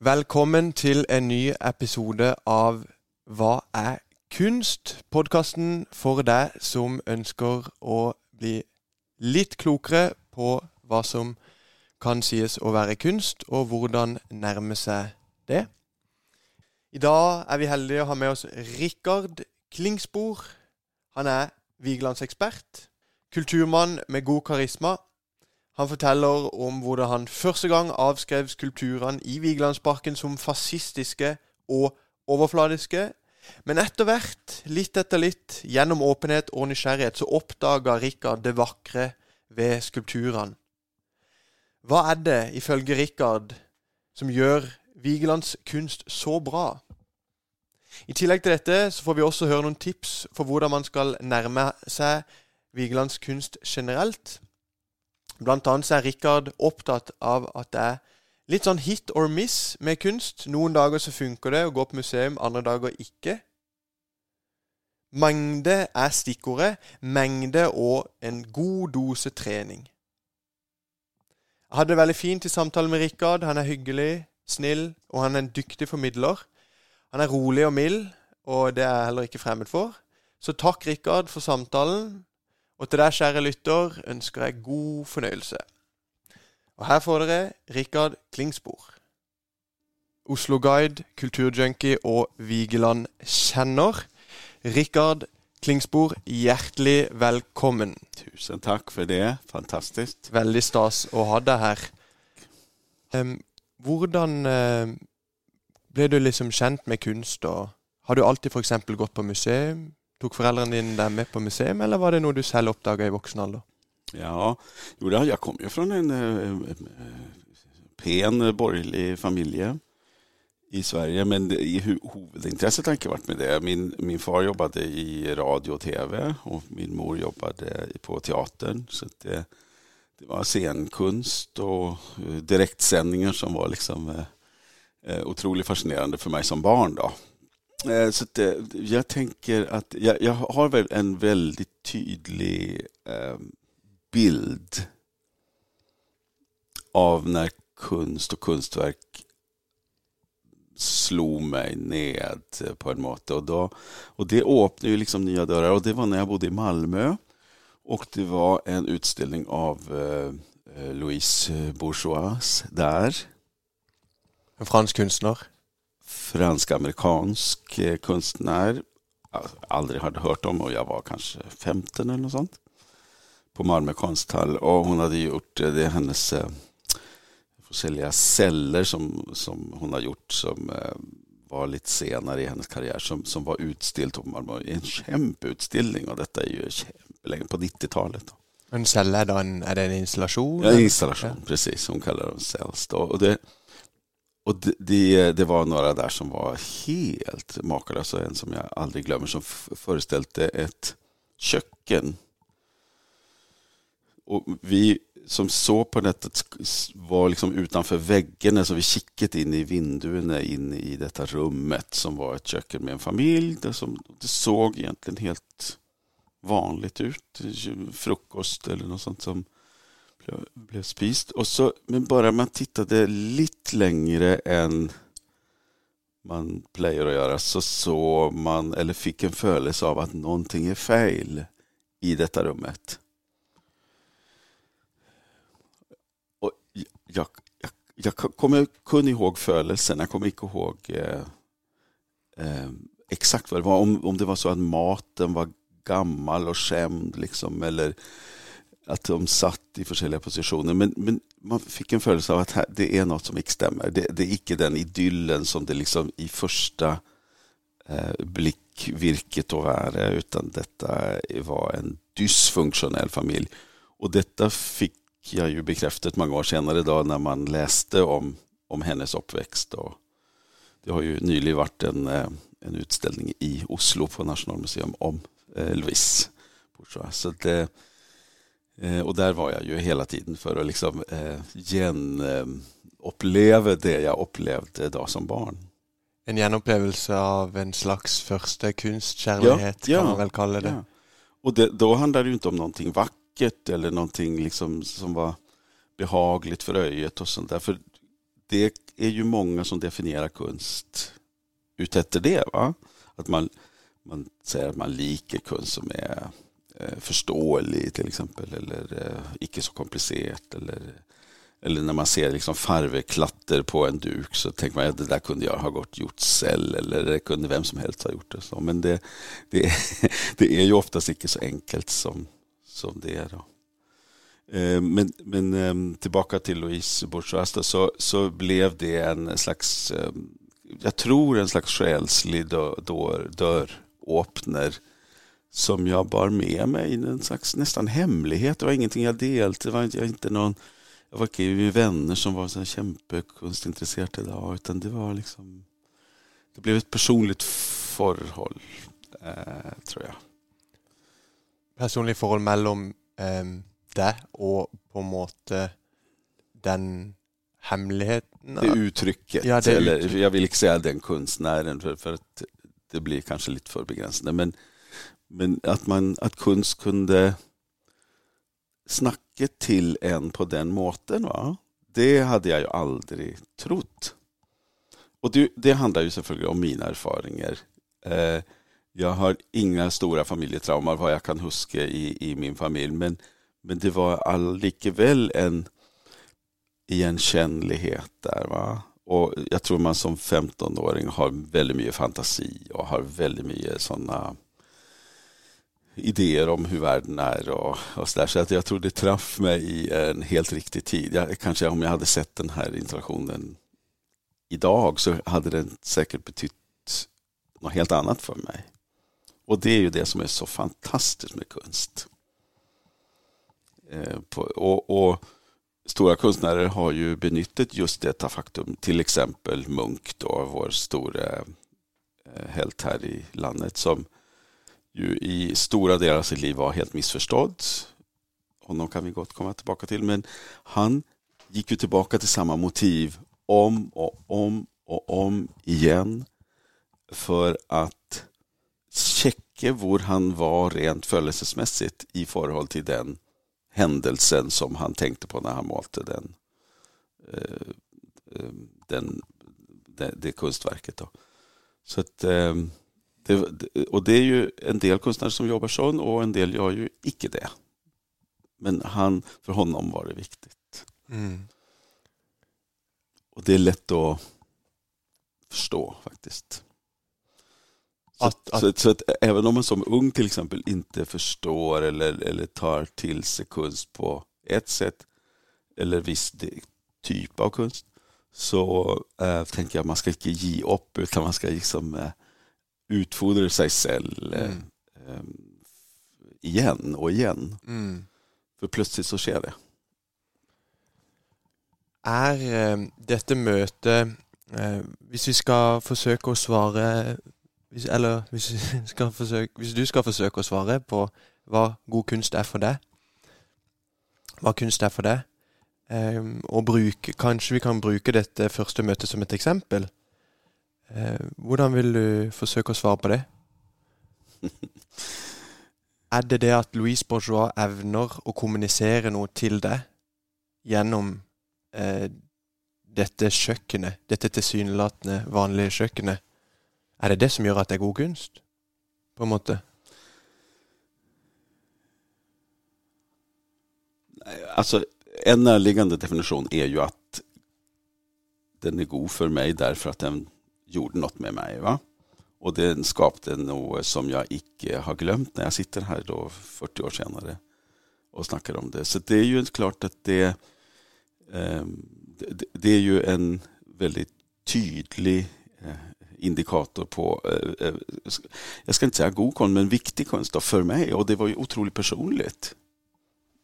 Velkommen til en ny episode av Hva er kunst? Podkasten for deg som ønsker å bli litt klokere på hva som kan sies å være kunst, og hvordan nærme seg det. I dag er vi heldige å ha med oss Rikard Klingspor. Han er Vigelandsekspert, kulturmann med god karisma. Han forteller om hvordan han første gang avskrev skulpturene i Vigelandsparken som fascistiske og overfladiske. Men etter hvert, litt etter litt, gjennom åpenhet og nysgjerrighet, så oppdaga Rikard det vakre ved skulpturene. Hva er det, ifølge Rikard, som gjør Vigelands kunst så bra? I tillegg til dette så får vi også høre noen tips for hvordan man skal nærme seg Vigelands kunst generelt. Blant annet så er Rikard opptatt av at det er litt sånn hit or miss med kunst. Noen dager så funker det å gå på museum, andre dager ikke. Mengde er stikkordet. Mengde og en god dose trening. Jeg hadde det veldig fint i samtale med Rikard. Han er hyggelig, snill, og han er en dyktig formidler. Han er rolig og mild, og det er jeg heller ikke fremmed for. Så takk, Rikard, for samtalen. Og til deg, kjære lytter, ønsker jeg god fornøyelse. Og her får dere Rikard Klingsbor. Oslo-guide, kulturjunkie og Vigeland-kjenner. Rikard Klingsbor, hjertelig velkommen. Tusen takk for det. Fantastisk. Veldig stas å ha deg her. Um, hvordan uh, ble du liksom kjent med kunst? og Har du alltid f.eks. gått på museum? Tok foreldrene dine deg med på museum, eller var det noe du selv oppdaga i voksen alder? Ja, jo, jeg kom jo fra en eh, eh, eh, pen borgerlig familie i Sverige, men det, i huvudintresset har ikke vært med det. Min, min far jobbade i radio och TV, och min mor jobbade på teatern. Så det, det var scenkunst och direktsändningar som var liksom uh, otroligt fascinerande för mig som barn. Då. Eh, så att eh, jag tenker at jag, har väl en väldigt tydlig ehm, bild av när kunst och kunstverk slog mig ned eh, på en måte. Och, då, och det öppnade ju liksom nya dörrar. Och det var när jag bodde i Malmö. Och det var en utställning av Louise Bourgeois där. En fransk konstnär? Fransk-amerikansk kunstner. Jeg aldri hadde hørt om, og jeg var kanskje 15 eller noe sånt. På Malmö konsthall. Og hun hadde gjort det hennes uh, forskjellige celler som, som hun har gjort som eh, var litt senere i hennes karriere, som, som var utstilt på Malmö. En kjempeutstilling, og dette er jo kjempelenge, på 90-tallet. En celle, er det en, er det en installasjon? Ja, en installasjon, ja. precis. Hun kaller det cells. Og, det, och det, det, det, var några där som var helt makalösa. En som jag aldrig glömmer. som föreställde ett köken. Och vi som såg på nätet var liksom utanför väggen, så vi kikket in i vinduene in i detta rummet. som var ett köken med en familj. Det, som, det såg egentligen helt vanligt ut. Frukost eller något sånt som jag blev spist. Så, men bara man tittade lite längre än man plejer att göra så såg man, eller fick en födelse av att någonting är fel i detta rummet. Och jag, jag, jag kommer kun ihåg födelsen. Jag kommer inte ihåg eh, eh, exakt vad det var. Om, om det var så att maten var gammal och skämd. liksom, eller att de satt i olika positioner. Men, men, man fick en känsla av att här, det är något som inte stämmer. Det, det, är ikke den idyllen som det liksom i första eh, blikk virket å være, utan detta var en dysfunktionell familj. Och detta fick jag ju bekräftat många år senare då när man läste om, om hennes uppväxt. Och det har ju nyligen varit en, eh, en utställning i Oslo på Nationalmuseum om eh, Louise Bourgeois. Så det, eh, och där var jeg jo hele tiden for å liksom eh, gjenoppleve det jeg opplevde da som barn. En gjenopplevelse av en slags første kunstkjærlighet, ja, ja, kan man vel kalle det. Ja. Og det, da handler det jo ikke om noe vakkert eller någonting liksom som var behagligt för ögat och sånt där. För det är ju många som definierar konst utefter det. Va? Att man, man säger att man liker konst som är Eh, förståelig till exempel eller eh, icke så komplicerat. Eller, eller när man ser liksom farveklatter på en duk så tänker man att det där kunde jag ha gått gjort själv eller det kunde vem som helst ha gjort det. Så. Men det, det, det är ju oftast inte så enkelt som, som det är. Då. Eh, men, men ehm, tillbaka till Louise Bourgeois så, så blev det en slags, ehm, jag tror en slags själslig dörr, dörröppner som jag bar med mig, en slags nästan hemlighet. Det var ingenting jag delte, det var inte någon jag var inte vänner som var så kämpekonstintresserade idag, utan det var liksom det blev ett personligt förhåll, eh, tror jag. Personligt förhåll mellan eh, det och på något den hemligheten? Det uttrycket, ja, det eller jag vill inte säga den konstnären för, för att det blir kanske lite för begränsande. Men, men att, man, att kunst kunde snacka till en på den måten, va? det hade jag ju aldrig trott. Och det, det handlar ju selvfølgelig om mina erfarenheter. Eh, jag har inga stora familjetrauman vad jag kan huska i, i min familj, men, men det var allikevel en igenkännlighet där. Va? Och jag tror man som 15-åring har väldigt mycket fantasi och har väldigt mycket sådana idéer om hur världen är och, och så där. Så att jag tror det traff mig i en helt riktig tid. Jag, kanske om jag hade sett den här interaktionen idag så hade den säkert betytt något helt annat för mig. Och det är ju det som är så fantastiskt med konst. Eh, på, och, och, Stora konstnärer har ju benyttat just detta faktum. Till exempel Munk, då, vår stora eh, helt här i landet som ju i stora delar av sitt liv var helt missförstådd. Honom kan vi gott komma tillbaka till. Men han gick ju tillbaka till samma motiv om och om och om igen för att checka var han var rent födelsemässigt i förhållande till den händelsen som han tänkte på när han målte den, eh, eh, den, det, det konstverket. Då. Så att, eh, det, och det är ju en del konstnärer som jobbar så och en del gör ju icke det. Men han, för honom var det viktigt. Mm. Och det är lätt att förstå faktiskt. Så att, att, så, så att, även om man som ung till exempel inte förstår eller, eller tar till sig konst på ett sätt eller viss typ av konst så äh, tänker jag att man ska inte ge upp utan man ska liksom äh, utfodra sig själv mm. igen och igen. Mm. För plötsligt så sker det. Är detta möte, om vi ska försöka svara hvis, eller hvis, hvis, du skal forsøke å svare på hva god kunst er for deg, hva kunst er for deg, um, og bruke, kanskje vi kan bruke dette første møtet som et eksempel. Uh, hvordan vil du forsøke å svare på det? er det det at Louise Bourgeois evner å kommunisere noe til deg gjennom uh, dette kjøkkenet, dette tilsynelatende vanlige kjøkkenet? Är det det som gör att det är god kunst? På en måte? Alltså, en närliggande definition är ju att den är god för mig därför att den gjorde något med mig. Va? Och den skapade något som jag icke har glömt när jag sitter här då 40 år senare och snackar om det. Så det är ju klart att ehm, det, det, är ju en väldigt tydlig eh, indikator på, eh, eh, jag ska inte säga god konst, men viktig konst för mig. Och det var ju otroligt personligt.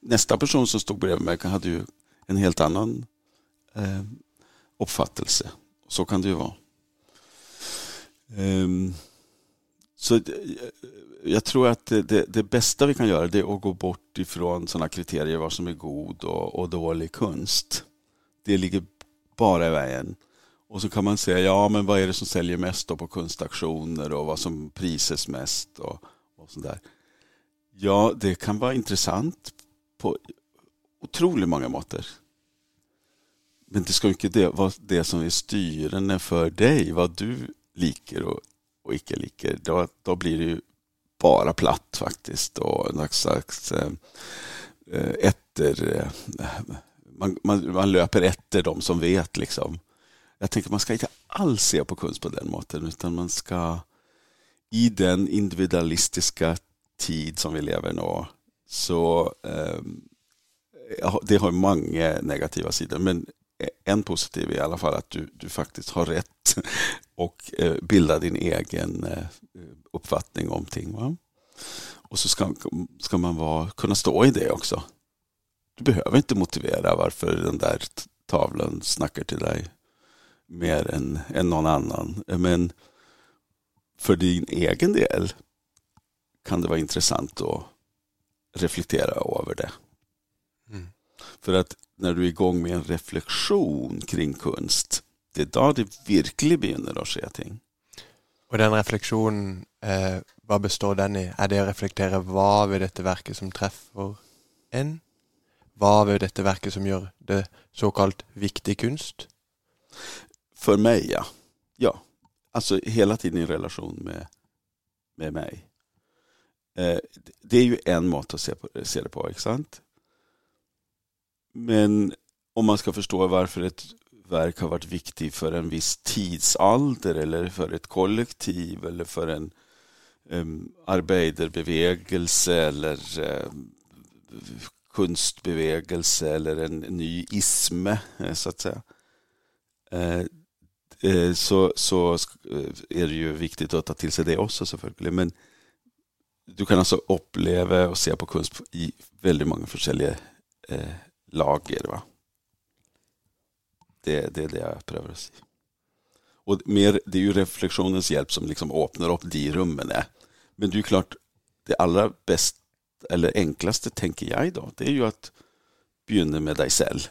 Nästa person som stod bredvid mig hade ju en helt annan ehm, uppfattelse. Så kan det ju vara. Um, så eh, jag tror att det, det, bästa vi kan göra det är att gå bort ifrån sådana kriterier vad som är god och, och dålig konst. Det ligger bara i vägen. Och så kan man säga, ja men vad är det som säljer mest på konstaktioner och vad som prises mest och, och sådär. Ja, det kan vara intressant på otroligt många måter. men det ska inte det vara det som är styrande för dig, vad du liker och, och icke liker. Då, då blir det ju bara platt faktiskt och något slags efter... Eh, eh, eh, man, man, man, löper efter de som vet. liksom. Jag tänker man ska inte alls se på kunst på den måten utan man ska i den individualistiska tid som vi lever nu så eh, det har många negativa sidor men en positiv är i alla fall att du, du faktiskt har rätt och eh, bilda din egen eh, uppfattning om ting. Va? Och så ska, ska man vara, kunna stå i det också. Du behöver inte motivera varför den där tavlan snackar till dig mer än, än någon annan. Men för din egen del kan det vara intressant att reflektera över det. Mm. För att när du är igång med en reflektion kring konst, det är då det verkligen begynner att ske ting. Och den reflektionen, eh, vad består den i? Är det att reflektera vad vid detta verket som träffar en? Vad vid detta verket som gör det så kallat viktig konst? För mig, ja. Ja, alltså hela tiden i relation med, med mig. Eh, det är ju en mått att se, på, se det på, inte sant? Men om man ska förstå varför ett verk har varit viktigt för en viss tidsålder eller för ett kollektiv eller för en um, arbeiderbevegelse eller um, konstbevegelse eller en ny isme, eh, så att säga. Uh, så, så är det ju viktigt att ta till sig det också såklart. Men du kan alltså uppleva och se på konst i väldigt många olika eh, lager. Va? Det, det är det jag prövar att säga. Och mer, det är ju reflektionens hjälp som liksom öppnar upp de rummen. Men det är klart, det allra bästa eller enklaste tänker jag då, det är ju att börja med dig själv.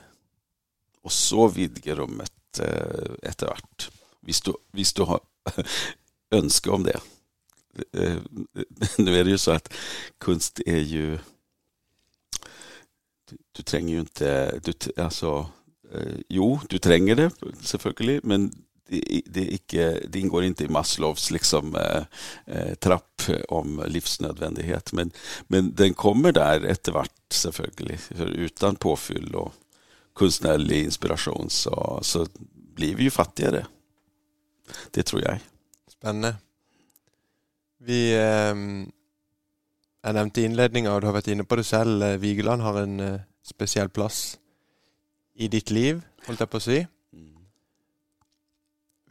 Och så vidga rummet eh, efterhvert. Visst du, visst du har önska om det. Eh, nu är det ju så att konst är ju du tränger ju inte, du, alltså, eh, jo, du tränger det selvfølgelig, men det, det, icke, det, ingår inte i Maslows liksom, eh, eh, trapp om livsnödvändighet. Men, men den kommer där efterhvert, selvfølgelig. För utan påfyll och konstnärlig inspiration så, så blir vi ju fattigare. Det tror jag. Spännande. Vi eh, Jeg nevnte i innledninga, og du har vært inne på det selv, eh, Vigeland har en eh, spesiell plass i ditt liv, holdt jeg på å si.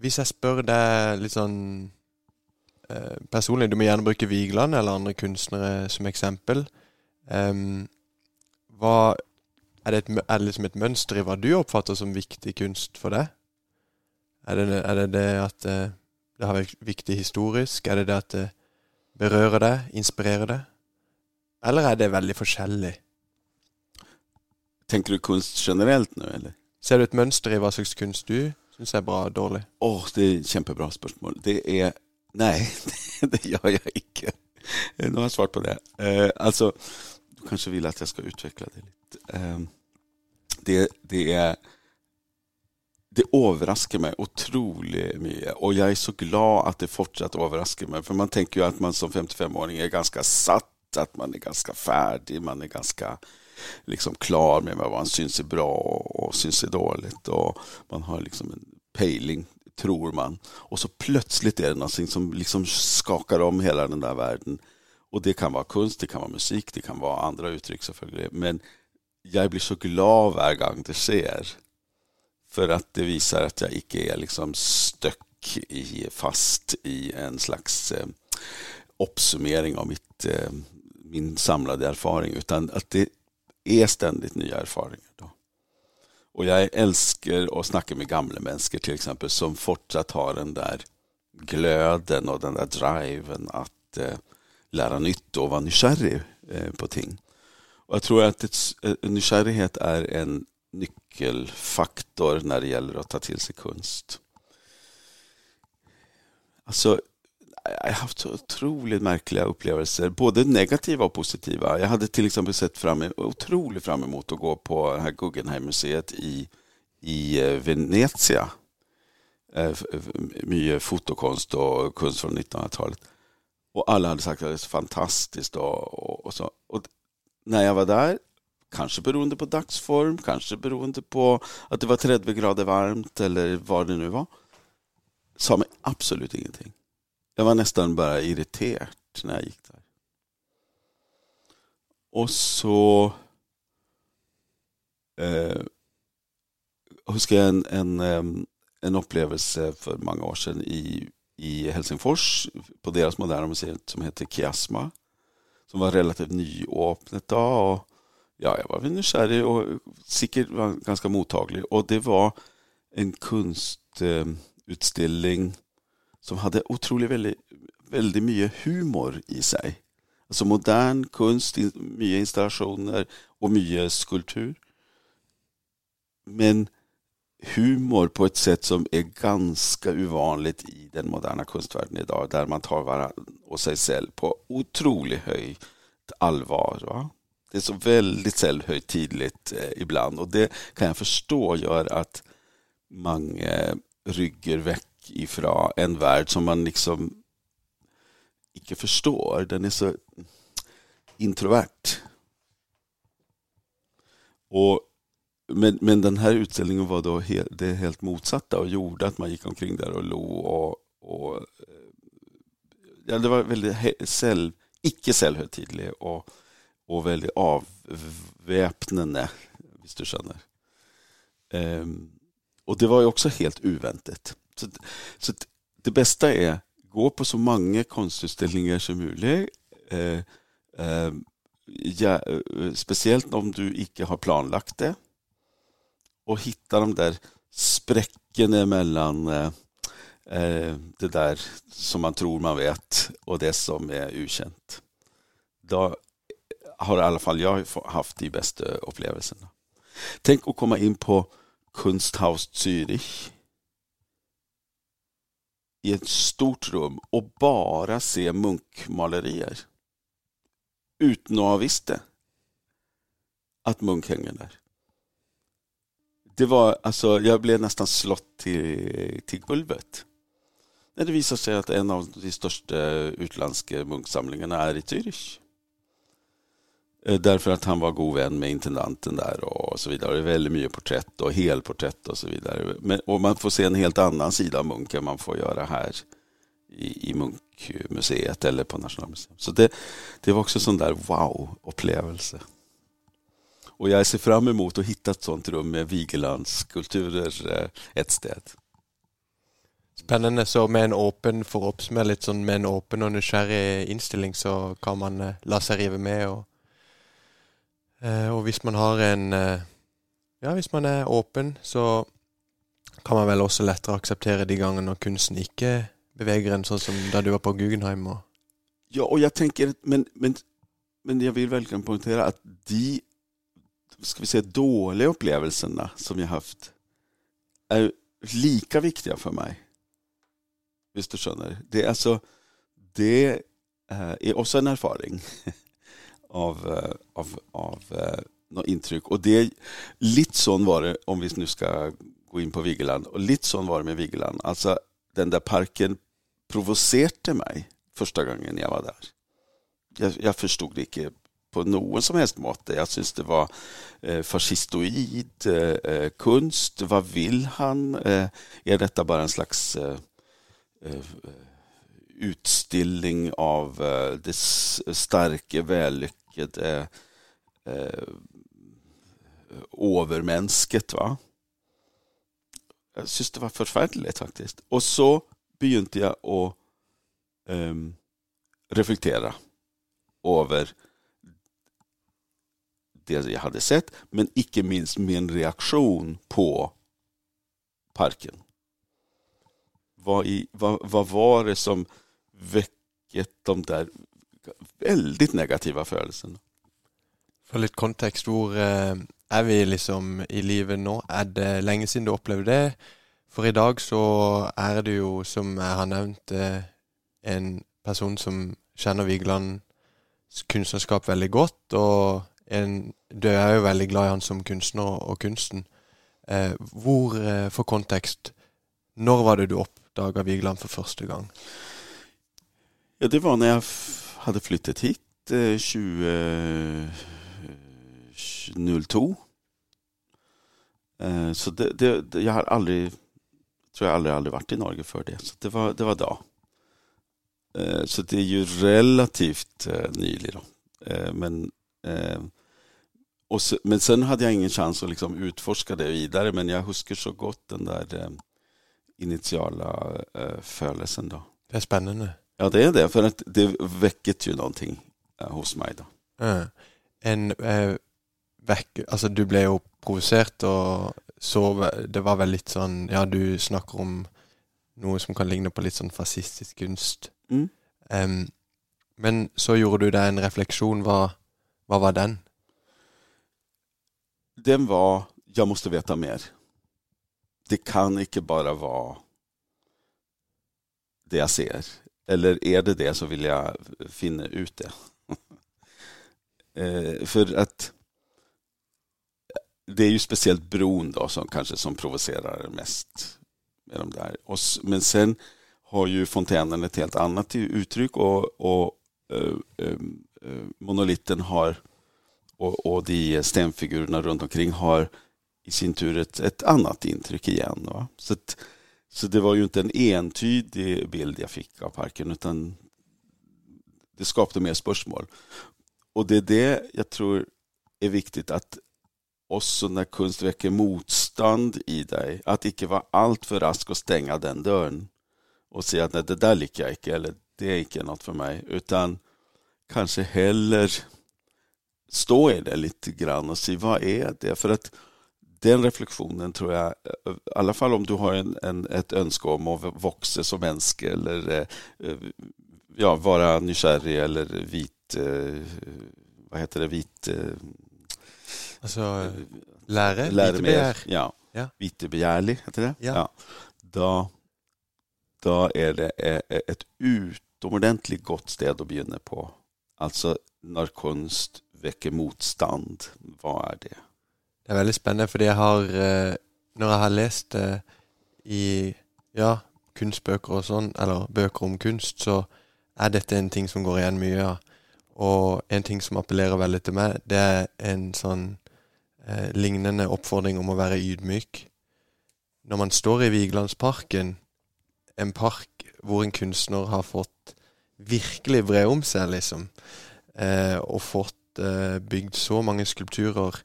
Hvis jeg spør deg litt sånn uh, eh, personlig, du må gjerne bruke Vigeland eller andre kunstnere som eksempel. Um, ehm, hva, er, det et, er det liksom et mønster i hva du oppfatter som viktig kunst for deg? Er det er det, det, at eh, det har vært viktig historisk? Er det det at det eh, berører deg, inspirerer deg? Eller är det väldigt forskjellig? Tänker du konst generellt nu eller? Ser du ett mönster i vad slags konst du syns är bra och dålig? Åh, oh, det är ett kämpebra spörsmål. Det är, nej, det gör jag inte. Nu har jag svarat på det. Eh, alltså, du kanske vill att jag ska utveckla det lite. Eh, det, det är det överraskar mig otroligt mycket och jag är så glad att det fortsatt överraskar mig. För man tänker ju att man som 55-åring är ganska satt att man är ganska färdig, man är ganska liksom klar med vad man syns är bra och syns är dåligt. Och man har liksom en pejling, tror man. Och så plötsligt är det någonting som liksom skakar om hela den där världen. Och det kan vara konst, det kan vara musik, det kan vara andra uttryck. Men jag blir så glad varje gång det sker. För att det visar att jag icke är liksom stök i, fast i en slags eh, uppsummering av mitt eh, min samlade erfarenhet. utan att det är ständigt nya erfarenheter. Då. Och jag älskar att snacka med gamla människor till exempel som fortsatt har den där glöden och den där driven att eh, lära nytt och vara nykärrig eh, på ting. Och jag tror att ett, eh, nykärrighet är en nyckelfaktor när det gäller att ta till sig konst. Alltså, jag har haft så otroligt märkliga upplevelser, både negativa och positiva. Jag hade till exempel sett fram, e- otroligt fram emot att gå på här Guggenheim-museet i, i eh, Venezia. Eh, mycket fotokonst och kunst från 1900-talet. Och alla hade sagt att det är så fantastiskt. Och, och, och, så. och när jag var där, kanske beroende på dagsform, kanske beroende på att det var 30 grader varmt eller vad det nu var, sa mig absolut ingenting. Jag var nästan bara irriterad när jag gick där. Och så eh, huskar jag en, en, en upplevelse för många år sedan i, i Helsingfors på deras moderna museum som heter Kiasma. Som var relativt nyåpnet då. Och, ja, jag var väl nykärlig och säkert var ganska mottaglig. Och det var en konstutställning som hade otroligt väldigt, väldigt mycket humor i sig. Alltså modern konst, mycket installationer och mycket skulptur. Men humor på ett sätt som är ganska ovanligt i den moderna konstvärlden idag. Där man tar varandra och sig själv på otroligt högt allvar. Va? Det är så väldigt självhögtidligt eh, ibland och det kan jag förstå gör att man eh, rygger väck ifrån en värld som man liksom icke förstår. Den är så introvert. Och, men, men den här utställningen var då helt, det helt motsatta och gjorde att man gick omkring där och log och, och eh, ja, det var väldigt själv, icke självhögtidlig och, och väldigt avväpnande, visst du känner. Um, och det var ju också helt oväntat. Så, så det bästa är gå på så många konstutställningar som möjligt. Eh, eh, ja, eh, speciellt om du inte har planlagt det. Och hitta de där spräcken mellan eh, eh, det där som man tror man vet och det som är okänt. Då har i alla fall jag haft de bästa upplevelserna. Tänk att komma in på Kunsthaus Zürich i ett stort rum och bara se munkmalerier. Utan att ha visst det. Att Munk hänger där. Det var, alltså, jag blev nästan slått till, till golvet. När det visade sig att en av de största utländska munksamlingarna är i Zürich. Eh, därför att han var god vän med intendanten där och så vidare. Det är väldigt mycket porträtt och helporträtt och så vidare. Men, och man får se en helt annan sida av Munk än man får göra här i, i Munkmuseet eller på Nationalmuseum. Så det, det var också en sån där wow-upplevelse. Och jag ser fram emot att hitta ett sånt rum med Vigelands skulpturer eh, ett sted. Spännande. Så med en åpen, förhoppning. att oppsummere litt sånn, med en åpen och nysgjerrig eh, inställning så kan man låta la seg rive med och Eh, och hvis man har en eh, Ja, hvis man är öppen så kan man väl också lättare acceptera de gånger när konsten inte beväger en, sånn som där du var på Guggenheim. Och... Ja, och jag tänker, men, men, men jag vill verkligen poängtera att de ska vi säga, dåliga upplevelserna som jag haft är lika viktiga för mig. Visst du skönner? Det är alltså, det eh, är också en erfaring. av, eh, av, av eh, något intryck. Och det, lite sån var det, om vi nu ska gå in på Vigeland, och lite sån var det med Vigeland. Alltså den där parken provocerade mig första gången jag var där. Jag, jag förstod det inte på någon som helst mått. Jag syns det var eh, fascistoid eh, eh konst. Vad vill han? Eh, är detta bara en slags eh, eh utställning av eh, det starka, vällyckade vilket är eh, eh, övermänskligt. Va? Jag syns det var förfärligt faktiskt. Och så begynte jag att eh, reflektera över det jag hade sett, men icke minst min reaktion på parken. Vad, i, vad, vad var det som väckte de där väldigt negativa følelsene. For litt kontekst, hvor eh, er vi liksom i livet nå? Er det lenge siden du opplevde det? For i dag så er det jo, som jeg har nevnt, eh, en person som kjenner Vigelands kunstnerskap veldig godt. Og en, du er jo veldig glad i han som kunstner og kunsten. Eh, hvor, eh, for kontekst, når var det du oppdaga Vigeland for første gang? Ja, det var när jag hade flyttat hit eh, 2002. Eh, eh, så det, det, jag har aldrig, tror jag aldrig, aldrig varit i Norge för det. Så det var, det var då. Så det är ju relativt nyligen. men, och så, men sen hade jag ingen chans att liksom utforska det vidare. Men jag huskar så gott den där initiala födelsen. Då. Det är spännande. Ja, det är det. För att det väcket ju någonting eh, hos mig. Då. Ja. En eh, veck, altså Du ble jo provosert, og så Det var vel litt sånn Ja, du snakker om noe som kan ligne på litt sånn fascistisk kunst. Mm. Em, men så gjorde du deg en refleksjon. Hva, hva var den? Den var, jag måste veta mer. Det kan inte bara vara det jag ser. Eller är det det så vill jag finna ut det. Eh, för att det är ju speciellt bron då som kanske som provocerar mest. Med de där. Och, men sen har ju fontänen ett helt annat uttryck och, och eh, eh, eh, monoliten har och, och de stenfigurerna runt omkring har i sin tur ett, ett annat intryck igen. Va? Så, att, så det var ju inte en entydig bild jag fick av parken utan det skapade mer spörsmål. Och det är det jag tror är viktigt att också när konst väcker motstånd i dig, att icke vara alltför rask och stänga den dörren och säga att nej, det där liker jag icke, eller det är icke något för mig, utan kanske heller stå i det lite grann och se vad är det? För att den reflektionen tror jag, i alla fall om du har en, en, ett önske om att växa som människa eller eh, eh, ja, vara nykärrig eller vit, eh, vad heter det, vit... eh, lære? Lära vite mer. begjær. Ja. Ja. Vitebegärlig, heter det? Ja. Då, då är det eh, ett utomordentligt gott sted att begynna på. Alltså när konst väcker motstånd, vad är det? Det er veldig spennende, fordi jeg har eh, Når jeg har lest det eh, i ja, kunstbøker og sånn, eller bøker om kunst, så er dette en ting som går igjen mye. Ja. Og en ting som appellerer veldig til meg, det er en sånn eh, lignende oppfordring om å være ydmyk. Når man står i Vigelandsparken, en park hvor en kunstner har fått virkelig bre om seg, liksom, eh, og fått eh, bygd så mange skulpturer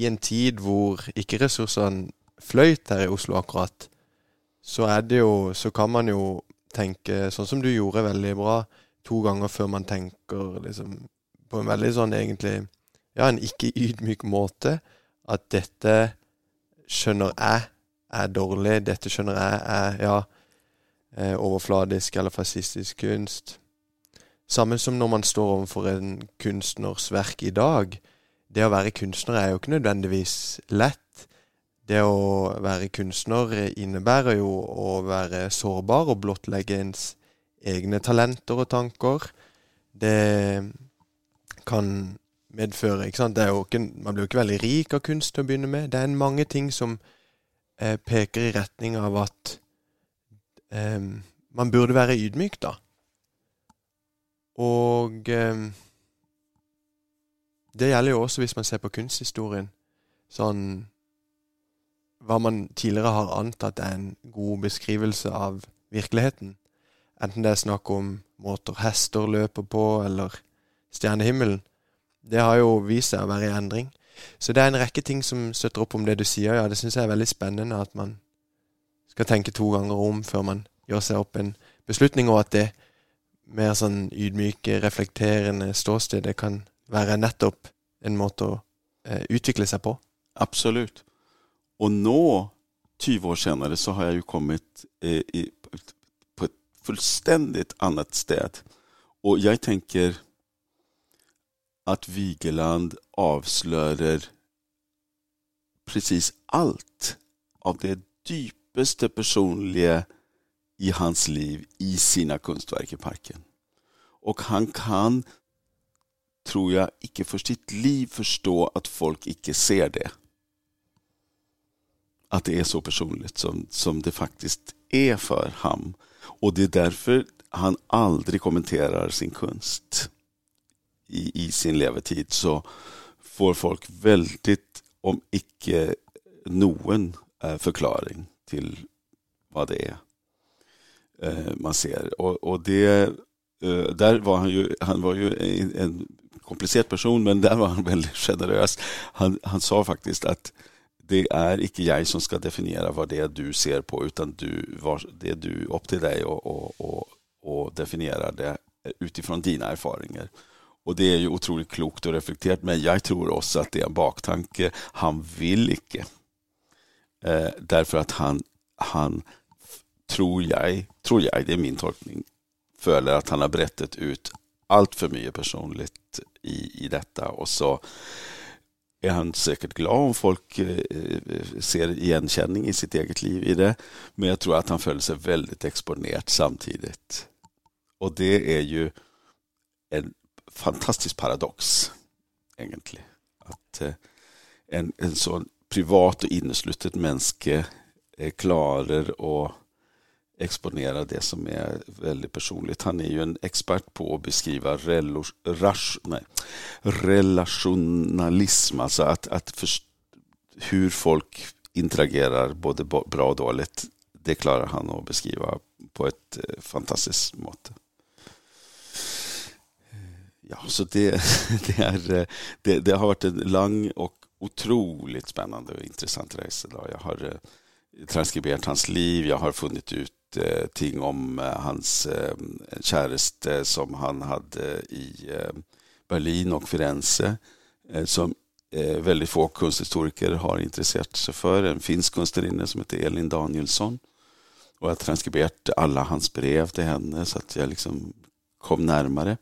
i en tid hvor ikke ressursene fløyt her i Oslo akkurat, så er det jo Så kan man jo tenke, sånn som du gjorde veldig bra, to ganger før man tenker liksom på en veldig sånn egentlig Ja, en ikke ydmyk måte. At dette skjønner jeg er dårlig, dette skjønner jeg er ja, eh, overfladisk eller fascistisk kunst. Samme som når man står overfor en kunstners verk i dag det å være kunstner er jo ikke nødvendigvis lett. Det å være kunstner innebærer jo å være sårbar og blottlegge ens egne talenter og tanker. Det kan medføre ikke sant? Det er jo ikke, Man blir jo ikke veldig rik av kunst til å begynne med. Det er mange ting som eh, peker i retning av at eh, man burde være ydmyk, da. Og eh, det gjelder jo også hvis man ser på kunsthistorien. Sånn Hva man tidligere har antatt er en god beskrivelse av virkeligheten. Enten det er snakk om måter hester løper på, eller stjernehimmelen. Det har jo vist seg å være i endring. Så det er en rekke ting som støtter opp om det du sier. Ja, det syns jeg er veldig spennende at man skal tenke to ganger om før man gjør seg opp en beslutning, og at det mer sånn ydmyke, reflekterende ståstedet kan være nettopp en måte å eh, utvikle seg på. Absolut. Och nå 20 år senare så har jag ju kommit eh, i, på ett fullständigt annat sted. Och jag tänker att Vigeland avslöjar precis allt av det djupaste personliga i hans liv i sina konstverk i parken. Och han kan, tror jag, icke för sitt liv förstå att folk icke ser det. att det är så personligt som, som det faktiskt är för ham. Och det är därför han aldrig kommenterar sin konst i, i sin levetid. Så får folk väldigt, om icke någon eh, förklaring till vad det är eh, man ser. Och, och det, eh, där var han ju, han var ju en komplicerad person, men där var han väldigt generös. Han, han sa faktiskt att det är icke jag som ska definiera vad det är du ser på, utan du, det är du upp till dig och, och, och, och definiera det utifrån dina erfarenheter. Och det är ju otroligt klokt och reflekterat, men jag tror också att det är en baktanke. Han vill icke. Eh, därför att han, han tror jag, tror jag, det är min tolkning, följer att han har berättat ut allt för mycket personligt i, i detta och så är han säkert glad om folk eh, eh, ser igenkänning i sitt eget liv i det. Men jag tror att han följer sig väldigt exponerat samtidigt. Och det är ju en fantastisk paradox egentligen. Att eh, en, en sån privat och inneslutet människa klarar och exponera det som är väldigt personligt. Han är ju en expert på att beskriva relo, ras, nej, relationalism, alltså att, att för, hur folk interagerar både bra och dåligt. Det klarar han att beskriva på ett eh, fantastiskt mått. Ja, så det, det, är, eh, det, det, har varit en lång och otroligt spännande och intressant resa. Jag har eh, transkriberat hans liv, jag har funnit ut Eh, ting om eh, hans eh, käraste som han hade i Berlin och Firenze som väldigt få konsthistoriker har intresserat sig för. En finsk konstnärinna som heter Elin Danielsson. Och jag har transkriberat alla hans brev till henne så att jag liksom kom närmare.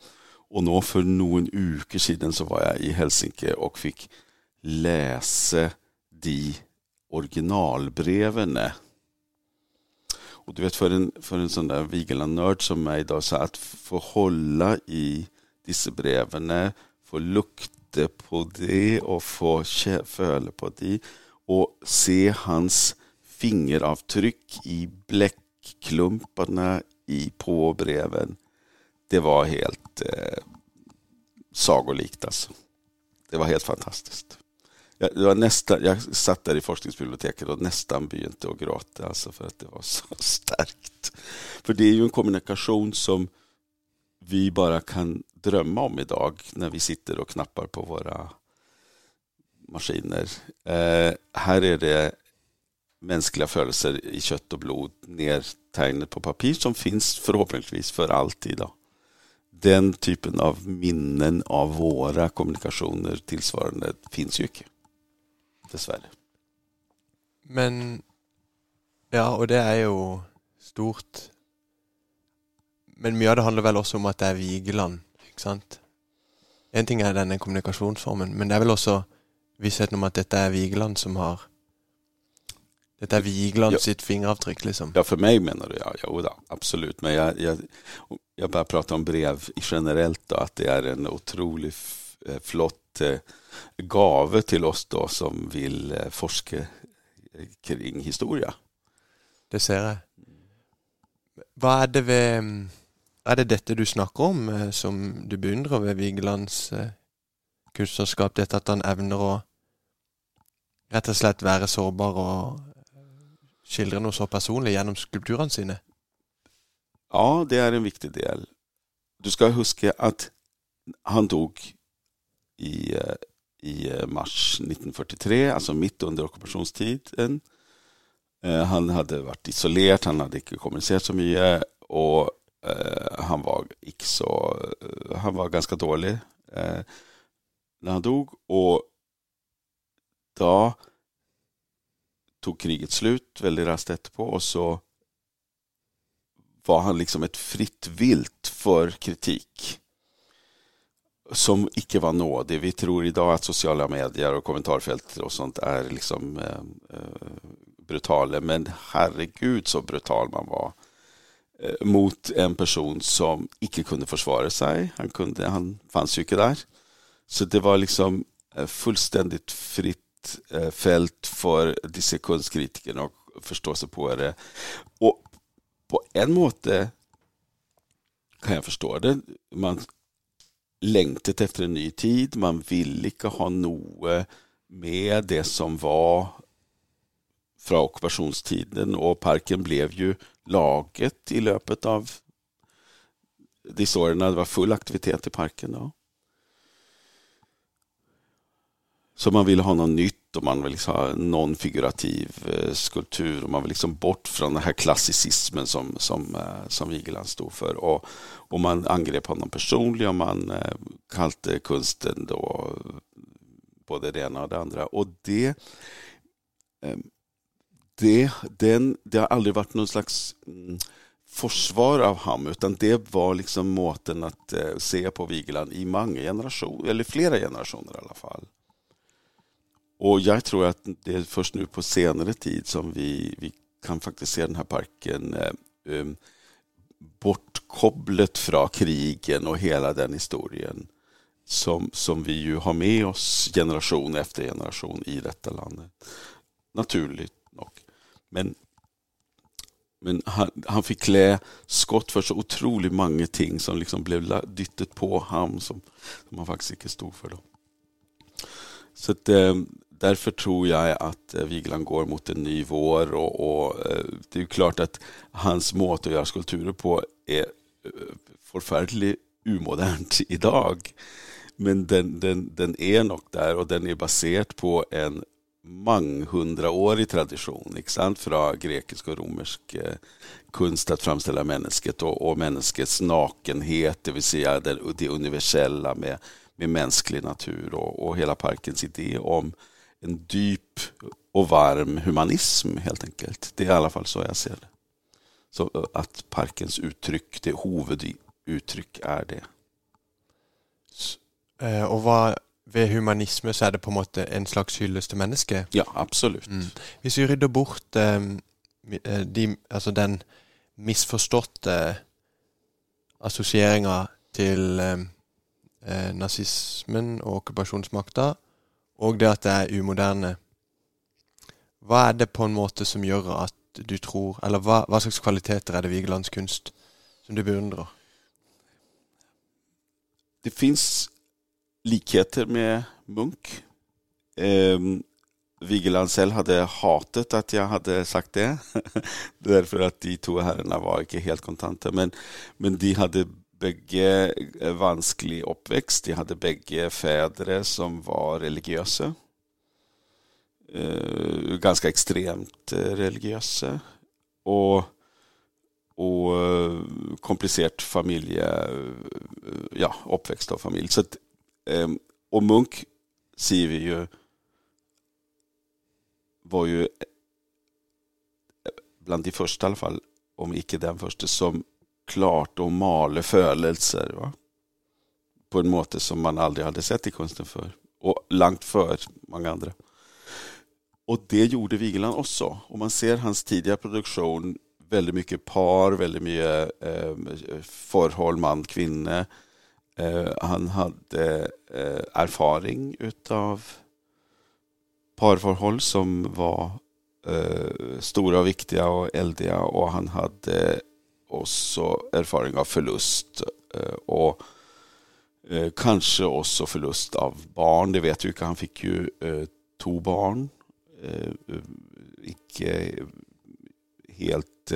Och nå för någon uke sedan så var jag i Helsinki och fick läsa de originalbreven och du vet för en, för en sån där Vigeland-nörd som mig idag, så att få hålla i dessa breven, få lukta på det och få följa på det och se hans fingeravtryck i bläckklumparna i på breven. Det var helt eh, sagolikt alltså. Det var helt fantastiskt. Jag, det var nästan, jag satt där i forskningsbiblioteket och nästan begynte att gråta alltså för att det var så starkt. För det är ju en kommunikation som vi bara kan drömma om idag när vi sitter och knappar på våra maskiner. Eh, här är det mänskliga födelser i kött och blod nedtecknat på papper som finns förhoppningsvis för alltid. Då. Den typen av minnen av våra kommunikationer tillsvarande finns ju inte dessverre. Men Ja, och det är ju stort. Men mye av det handlar väl också om att det är Vigeland, ikke sant? En ting är denne kommunikationsformen, men det är väl också vissheten om att detta är Vigeland som har Detta är Vigeland ja, sitt fingeravtryck liksom. Ja, för mig menar du ja. Jo då, absolut. Men jag, jag, jag bara pratar om brev generellt då, att det är en otroligt eh, flott eh, gave till oss då som vill eh, forska kring historia. Det ser jag. Vad är det, ved, er det dette du snakker om eh, som du beundrar ved Vigelands kunstnerskap? Dette at han evner å rett og slett være sårbar og skildre noe så personlig gjennom skulpturene sine? Ja, det är en viktig del. Du ska huska att han dog i eh, i eh, mars 1943, alltså mitt under ockupationstiden. Eh, han hade varit isolerad, han hade inte kommunicerat så mycket och han var, så, han var ganska dålig när han dog. Och då tog kriget slut väldigt raskt efterpå och så var han liksom ett fritt vilt för kritik som icke var nådig. Vi tror idag att sociala medier och kommentarfält och sånt är liksom eh, eh, brutala, men herregud så brutal man var eh, mot en person som icke kunde försvara sig. Han, kunde, han fanns ju inte där. Så det var liksom eh, fullständigt fritt eh, fält för dessa kunstkritikerna och förståsigpåare. Och på en måte kan jag förstå det. Man längtet efter en ny tid, man vill inte ha noe med det som var från ockupationstiden och parken blev ju laget i löpet av dessa åren. Det var full aktivitet i parken då. Så man ville ha något nytt och man vill liksom ha någon figurativ eh, skulptur och man vill liksom bort från den här klassicismen som, som, eh, som Vigeland stod för. Och, och man angrep honom personligen och man eh, kallade konsten då både det ena och det andra. Och det, ehm, det, den, det har aldrig varit någon slags mm, försvar av ham utan det var liksom måten att se på Vigeland i många generationer, eller flera generationer i alla fall. Och jag tror att det är först nu på senare tid som vi, vi kan faktiskt se den här parken eh, eh bortkopplet från krigen och hela den historien som, som vi ju har med oss generation efter generation i detta landet. Naturligt nog. Men, men han, han fick klä skott för så otroligt många ting som liksom blev dyttet på honom som, som han faktiskt inte stod för. Då. Så att, eh, därför tror jag att eh, Vigeland går mot en ny vår och, och eh, det är klart att hans måte att göra skulpturer på är eh, förfärligt umodernt idag. Men den, den, den är nog där och den är baserad på en månghundraårig tradition sant? från grekisk och romersk konst att framställa människet och, och människets nakenhet, det vill säga det, det universella med, med mänsklig natur och, och hela parkens idé om en djup och varm humanism helt enkelt. Det är i alla fall så jag ser det. Så eh, att parkens uttryck, det huvuduttryck är det. Eh, och vad ved humanisme så är det på en måte en slags hyllest till människan? Ja, absolut. Mm. Hvis vi rydder bort eh, eh de, altså den misforståtte assosieringa til eh, nazismen og okkupasjonsmakta, og det at det er umoderne. Hva er det på en måte som gjør at du tror Eller hva, hva slags kvaliteter er det Vigelands kunst som du beundrer? Det fins likheter med Munch. Eh, Vigeland selv hade hatat att jag hade sagt det. Därför att de två herrarna var inte helt kontanta Men, men de hade bägge eh, vansklig uppväxt. De hade bägge fäder som var religiösa. Eh, ganska extremt eh, religiösa. Och, och komplicerat familje, ja, uppväxt av familj. Så att, ehm, och Munk ser vi ju var ju bland de första i alla fall, om icke den första, som klart och maler födelser. Va? På en måte som man aldrig hade sett i konsten för Och långt för många andra. Och det gjorde Vigeland också. Och man ser hans tidiga produktion, väldigt mycket par, väldigt mycket eh, förhåll man-kvinna. Eh, han hade eh, erfaring utav parförhåll som var eh, stora och viktiga och eldiga och han hade och så erfaring av förlust eh, och eh, kanske också förlust av barn. Det vet vi inte. Han fick ju eh, två barn. Icke helt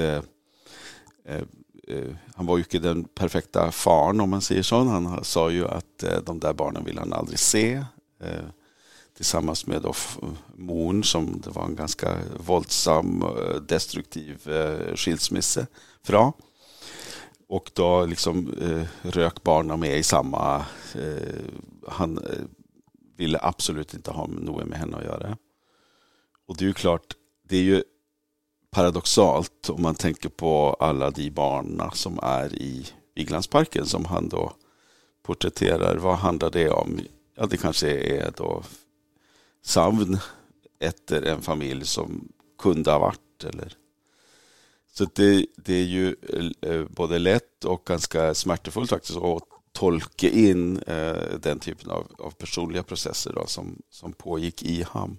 han var ju inte den perfekta faren om man säger så. Han sa ju att de där barnen vill han aldrig se. Tillsammans med då Mon som det var en ganska våldsam, destruktiv skilsmässa från. Och då liksom eh, rök barnen med i samma... Eh, han eh, ville absolut inte ha något med henne att göra. Och det är ju klart, det är ju paradoxalt om man tänker på alla de barnen som är i Viglandsparken som han då porträtterar. Vad handlar det om? Ja, det kanske är då savn efter en familj som kunde ha varit eller så det, det är ju eh, både lätt och ganska smärtefullt faktiskt att tolka in eh, den typen av, av personliga processer då, som, som pågick i ham.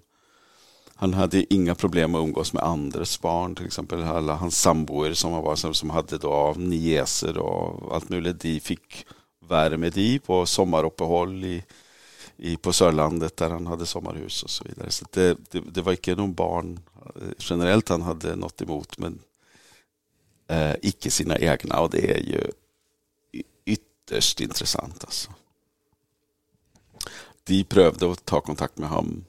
Han hade inga problem att umgås med andras barn, till exempel alla hans samboer som, var, som hade då nieser och allt möjligt. De fick värme de på sommaruppehåll i, i, på Sörlandet där han hade sommarhus och så vidare. Så det, det, det var inte någon barn eh, generellt han hade något emot, men eh, icke sina egna och det är ju ytterst intressant. Alltså. De prövade att ta kontakt med honom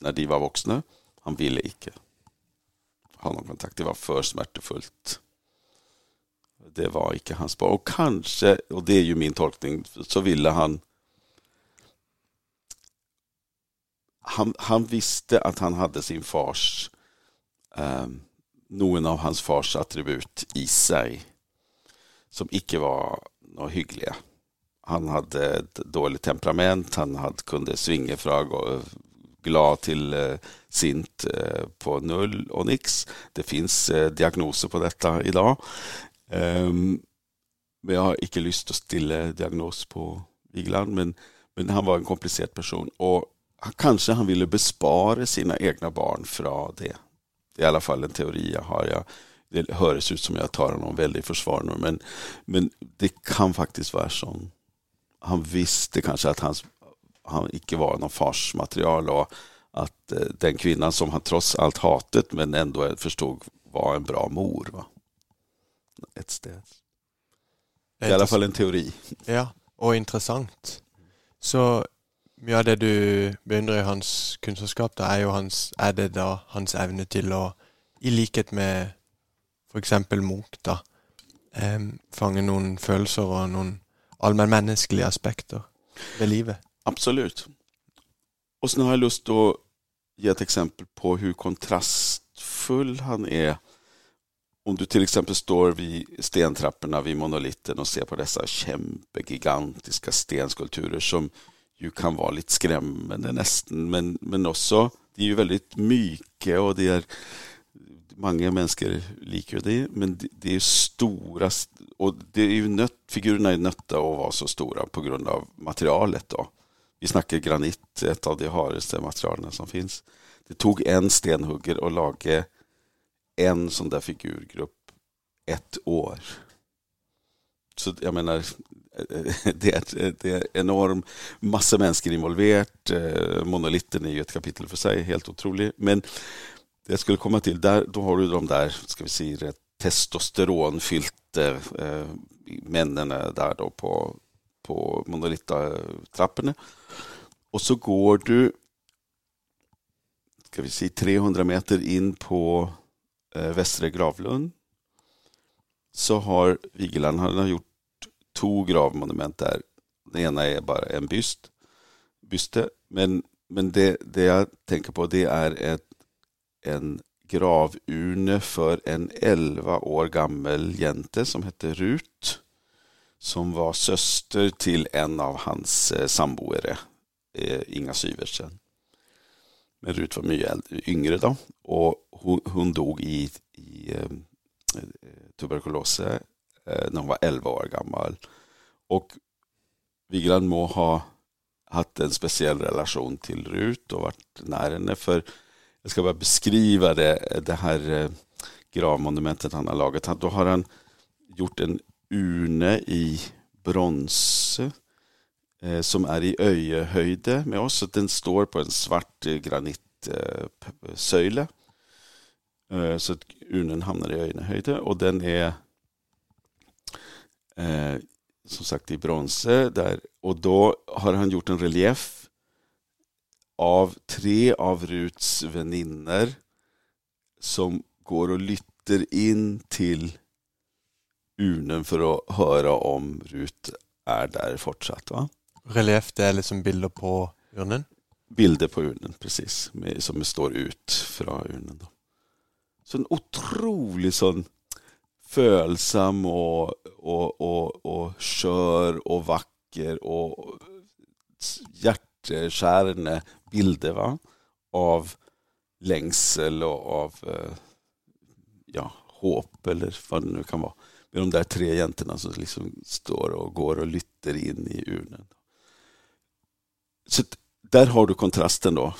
när de var vuxna. Han ville icke ha någon kontakt. Det var för smärtefullt. Det var icke hans barn. Och kanske, och det är ju min tolkning, så ville han han, han visste att han hade sin fars um, någon av hans fars attribut i sig som icke var några hyggliga. Han hade ett dåligt temperament, han hade, kunde svinga från glad till eh, sint eh, på null och nix. Det finns eh, diagnoser på detta idag. Um, men jag har icke lust att stilla diagnos på Vigeland, men, men han var en komplicerad person och kanske han ville bespara sina egna barn från det. Det är i alla fall en teori jag har. Jag, det hörs ut som jag tar honom väldigt försvar nu, men, men det kan faktiskt vara så. Han visste kanske att hans, han icke var någon farsmaterial och att eh, den kvinnan som han trots allt hatet men ändå förstod var en bra mor. Va? Ett steg. I alla fall en teori. Ja, och intressant. Så Mye av det du beundrar i hans kunskap, är ju hans, Er det da hans evne til att, i likhet med f.eks. exempel Munch, da, eh, fånga noen känslor och noen allmänmänskliga aspekter ved livet. Absolut. Och sen har jag lust att ge ett exempel på hur kontrastfull han är. Om du till exempel står vid stentrapporna vid monoliten och ser på dessa kämpegigantiska stenskulpturer som ju kan vara lite skrämmande nästan, men, men också, det är ju väldigt mycket och det är många människor liker det, men det är stora och det är ju nött, figurerna är nötta att vara så stora på grund av materialet. Då. Vi snackar granit, ett av de haraste materialen som finns. Det tog en stenhugger och laga en sån där figurgrupp ett år. Så jag menar, det är, det är enorm massa människor involverat. Eh, Monoliten är ju ett kapitel för sig, helt otrolig. Men det jag skulle komma till, där, då har du de där, ska vi säga, testosteronfyllda eh, männen där då på, på monolittrapporna. Och så går du, ska vi säga 300 meter in på eh, Västra Gravlund. Så har Vigeland, han har gjort två gravmonument där. Det ena är bara en byst, byste, men, men det, det jag tänker på det är ett, en gravurne för en 11 år gammal jente som hette Rut. Som var syster till en av hans eh, samboere, eh, Inga Syvertsen. Men Rut var mycket yngre då och hon, hon dog i, i eh, eh Eh, när hon var 11 år gammal. Och Vigeland må ha haft en speciell relation till Rut och varit nära henne. För jag ska bara beskriva det, det här eh, gravmonumentet han har lagat. Då har han gjort en urne i brons eh, som är i öjehöjde med oss. Så den står på en svart granitsöjle. Så att urnen hamnar i öjehöjde och den är eh, som sagt i bronse där. Och då har han gjort en relief av tre av Ruts väninnor som går och lytter in till urnen för att höra om Rut är där fortsatt. Va? Relief, det är liksom bilder på urnen? Bilder på urnen, precis. Med, som står ut från urnen. Då. Så en otrolig sån Fölsam och, och, och, och skör och vacker och hjärtskärande bilder va? av längsel och av eh, ja, hopp eller vad det nu kan vara. Med de där tre jäntorna som liksom står och går och lytter in i urnen. Så där har du kontrasten då.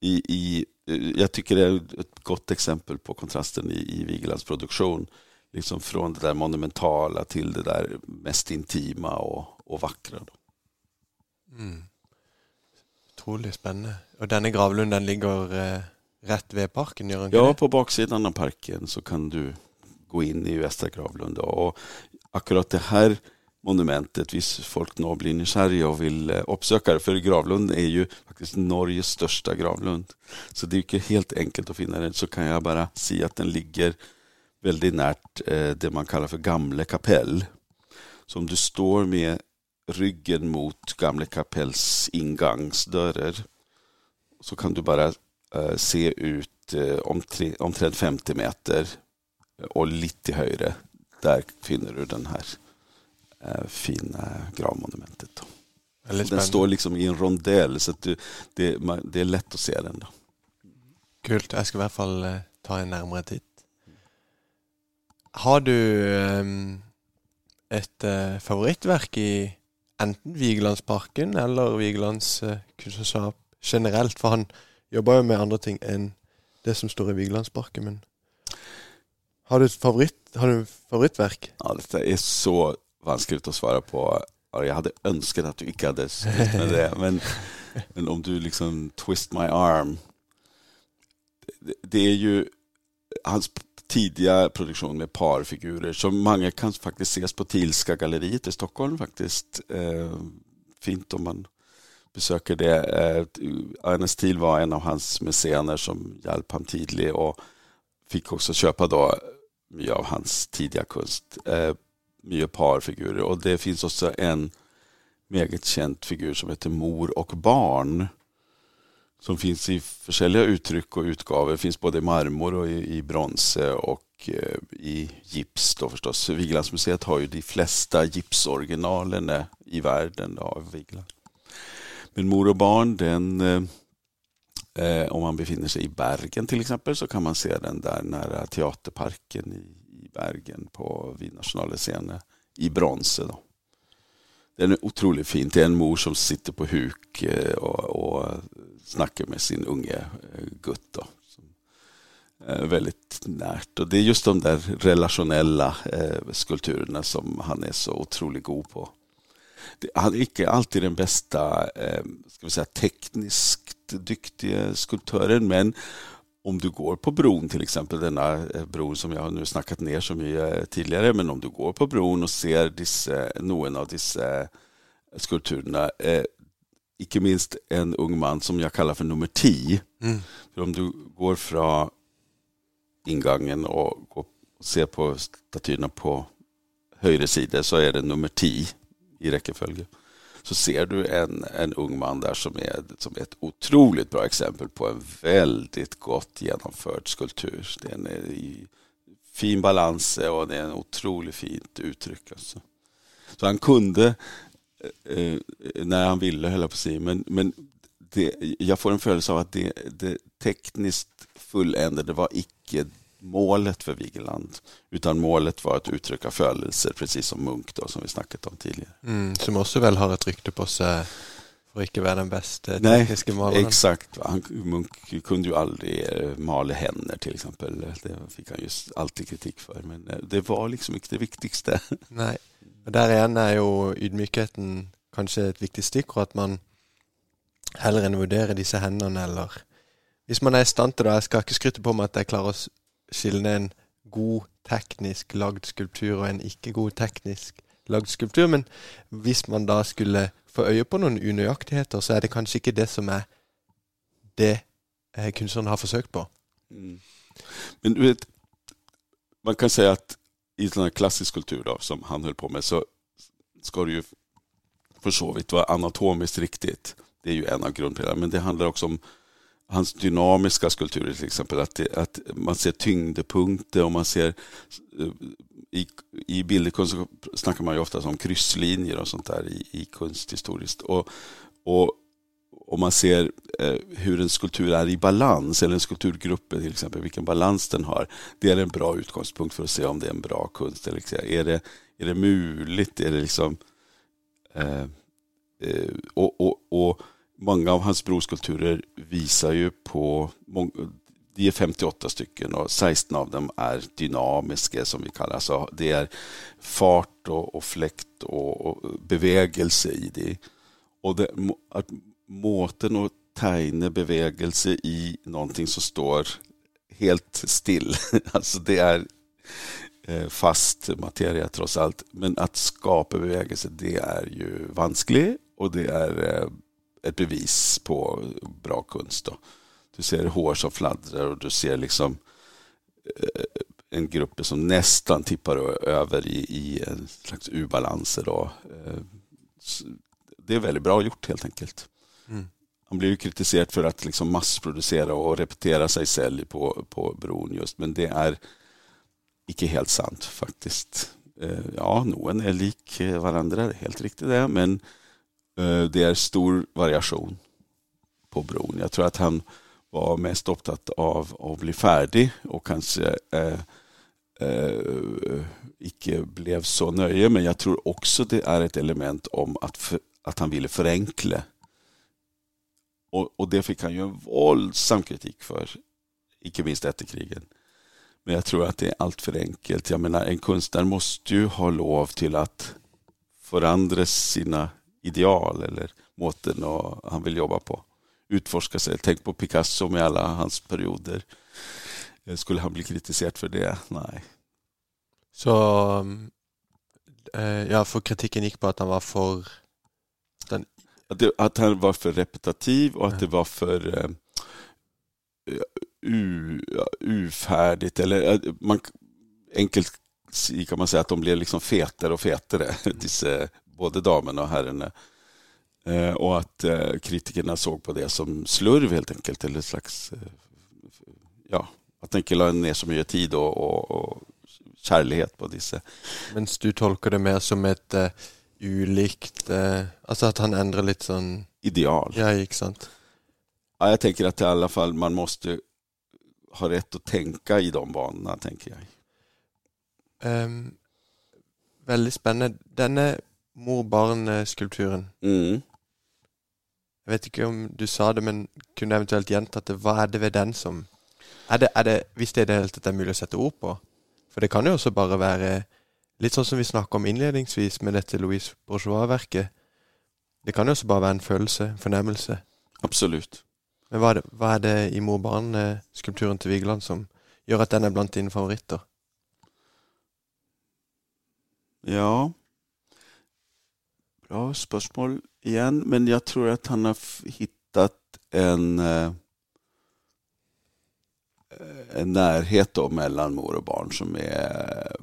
i, i, eh, jag tycker det är ett gott exempel på kontrasten i, i Vigelands produktion. Liksom från det där monumentala till det där mest intima och, och vackra. Mm. Otroligt spännande. Och denna gravlund den ligger eh, rätt vid parken? Gör ja, på baksidan av parken så kan du gå in i Västra Gravlunda. Och akkurat det här monumentet, hvis folk nu blir nysgjerriga och vill eh, uppsöka det, för Gravlund är ju faktiskt Norges största gravlund. Så det är inte helt enkelt att finna den, så kan jag bara säga att den ligger väldigt närt eh, det man kallar för Gamle kapell. Så om du står med ryggen mot Gamle kapells ingångsdörrar så kan du bara eh, se ut omtrent 50 meter och lite högre. Där finner du den här eh, fina gravmonumentet. Den står liksom i en rondell så det, det, det, är lätt att se den. Då. Kul, jag ska i alla fall eh, ta en närmare titt. Har du um, ett uh, favoritverk i enten Vigelandsparken eller Vigelands uh, kunstnerskap generellt? För han jobbar ju med andra ting än det som står i Vigelandsparken. Men har du ett favorit, har du favoritverk? Ja, detta är så vanskligt att svara på. Jag hade önskat att du inte hade skrivit med det. Men, men om du liksom twist my arm. Det, det är ju hans tidiga produktion med parfigurer som många kan faktiskt ses på Tilska galleriet i Stockholm faktiskt. Eh, fint om man besöker det. Eh, Ernest Thiel var en av hans mecener som hjälpte honom tidigt och fick också köpa då mycket av hans tidiga konst. Eh, mycket parfigurer och det finns också en mycket känd figur som heter Mor och barn. Som finns i försäljliga uttryck och utgåvor. finns både i marmor och i, i brons och eh, i gips då förstås. Vigelandsmuseet har ju de flesta gipsoriginalen i världen av Vigeland. Men Mor och barn, den, eh, eh, om man befinner sig i Bergen till exempel så kan man se den där nära teaterparken i Bergen på nationalscenen i brons. Då. Den är otroligt fin. Det är en mor som sitter på huk eh, och, och snackar med sin unge eh, gutt. Då, är väldigt närt. Och det är just de där relationella eh, skulpturerna som han är så otroligt god på. Han är inte alltid den bästa ska vi säga, tekniskt duktiga skulptören men om du går på bron till exempel, denna eh, bron som jag har nu snackat ner så mycket tidigare, men om du går på bron och ser disse, någon av dessa skulpturerna, eh, icke minst en ung man som jag kallar för nummer 10. Mm. För om du går från ingången och, går och ser på statyerna på höger sida så är det nummer 10 i räckeföljd så ser du en, en ung man där som är, som är ett otroligt bra exempel på en väldigt gott genomförd skulptur. Den är eh, i fin balans eh, och det är en otroligt fint uttryck. Alltså. Så han kunde eh, eh, när han ville, höll jag på att säga, men, men det, jag får en följelse av att det, det tekniskt fulländade var icke målet för Vigeland. Utan målet var att uttrycka födelser, precis som Munk då, som vi snackat om tidigare. Mm, som också väl har ett rykte på sig för att inte vara den bästa tekniska målaren. Exakt. Han, Munk kunde ju aldrig eh, mala händer till exempel. Det fick han ju alltid kritik för. Men eh, det var liksom inte det viktigaste. Nej. Och där igen är ju ydmykheten kanske ett viktigt stickord. Att man hellre än vurderar dessa händerna eller Hvis man är i stand till det, jag ska inte skryta på mig att jag klarar att skille en god teknisk lagd skulptur og en ikke god teknisk lagd skulptur. Men hvis man da skulle få øye på noen unøyaktigheter, så er det kanskje ikke det som er det eh, kunstneren har forsøkt på. Mm. Men du vet, man kan säga att i sån här klassisk kultur då, som han höll på med så ska det ju för så vitt vara anatomiskt riktigt. Det är ju en av grundpelarna. Men det handlar också om hans dynamiska skulpturer till exempel. Att, det, att man ser tyngdpunkter och man ser eh, i, i bilderkonst snackar man ju ofta om krysslinjer och sånt där i, i kunsthistoriskt. Och, och, och man ser eh, hur en skulptur är i balans, eller en skulpturgrupp till exempel, vilken balans den har. Det är en bra utgångspunkt för att se om det är en bra konst. Eller, liksom, är, det, är det muligt? Är det liksom... Eh, eh och, och, och många av hans broskulpturer visar ju på, de är 58 stycken och 16 av dem är dynamiska som vi kallar så Det är fart och, och fläkt och, och, bevägelse i det. Och det, att måten och tegne bevägelse i någonting som står helt still. Alltså det är eh, fast materia trots allt. Men att skapa bevägelse, det är ju vanskligt och det är eh, ett bevis på bra konst. Då. Du ser hår som fladdrar och du ser liksom eh, en grupp som nästan tippar över i, i en slags ubalanser. Då. Det är väldigt bra gjort helt enkelt. Mm. Han blir ju kritiserad för att liksom massproducera och repetera sig själv på, på bron just, men det är icke helt sant faktiskt. Eh, ja, noen är lik varandra, helt riktigt det, men eh, Eh, det är stor variation på bron. Jag tror att han var mest upptatt av att bli färdig och kanske eh, eh, icke blev så nöje. Men jag tror också det är ett element om att, för, att han ville förenkla och, och, det fick han ju en våldsam kritik för, icke minst efter krigen. Men jag tror att det är allt för enkelt. Jag menar, en konstnär måste ju ha lov till att förändra sina ideal eller måten och han vill jobba på. Utforska sig. Tänk på Picasso med alla hans perioder. Skulle han bli kritiserad för det? Nej. Så eh, ja, för kritiken gick på att han var för den att, det, att han var för repetitiv och att det var för uh, ufärdigt. Eller, man, enkelt kan man säga att de blev liksom fetare och fetare, mm. Både damerna och herrarna. Uh, och att uh, kritikerna såg på det som slurv helt enkelt. Eller slags, ja, att de inte la ner så mycket tid och, och, och kärlighet på dessa. Men du tolkar det mer som ett ulikt eh, Alltså att han ändrar lite sån... Ideal. Ja, sant. Ja, jag tänker att i alla fall man måste ha rätt att tänka i de banorna, tänker jag. Um, väldigt spännande. Denna mor-barn-skulpturen. Mm. Jag vet inte om du sa det, men kunde eventuellt gjentatt det. Vad är det ved den som Er det, er det, Hvis det er det helt det er mulig å sette ord på? For det kan jo også bare være Litt sånn som vi snakka om innledningsvis med dette Louise Bourgeois-verket. Det kan jo også bare være en følelse, en fornemmelse. Absolutt. Men hva er det, hva er det i mor-barn-skulpturen til Vigeland som gjør at den er blant dine favoritter? Ja Bra spörsmål igen. men jag tror att han har hittat en eh, en närhet då mellan mor och barn som är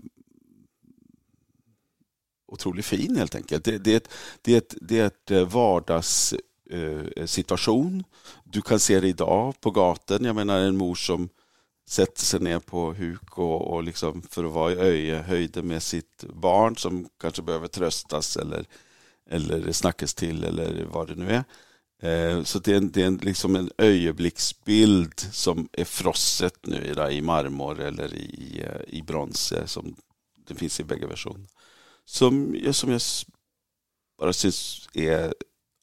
otroligt fin helt enkelt. Det, det, det, är, ett, det är ett eh, vardags eh, vardagssituation. Du kan se det idag på gatan. Jag menar en mor som sätter sig ner på huk och, och liksom för att vara i öjehöjden med sitt barn som kanske behöver tröstas eller, eller snackas till eller vad det nu är. Eh, så det är, en, det är en, liksom en öjeblicksbild som är frosset nu i marmor eller i, i brons som det finns i bägge versionerna som, som jag bara syns är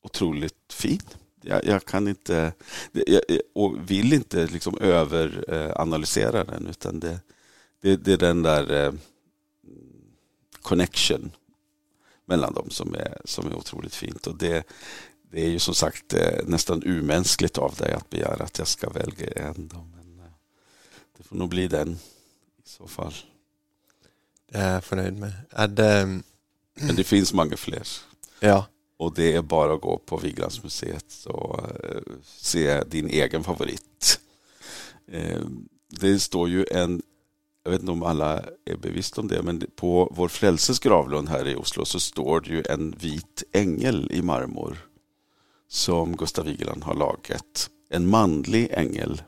otroligt fin. Jag, jag kan inte jag, och vill inte liksom överanalysera eh, den utan det, det, det, är den där eh, connection mellan dem som är, som är otroligt fint. Och det, det är ju som sagt eh, nästan umänskligt av dig att begära att jag ska välja en. Men eh, det får nog bli den i så fall. Det är jag förnöjd med. Är det... Men det finns många fler. Ja. Och det är bara att gå på Vigelandsmuseet och uh, se din egen favorit. Uh, det står ju en, jag vet inte om alla är bevisst om det, men på vår frälses gravlund här i Oslo så står det ju en vit ängel i marmor som Gustav Vigeland har lagat. En manlig ängel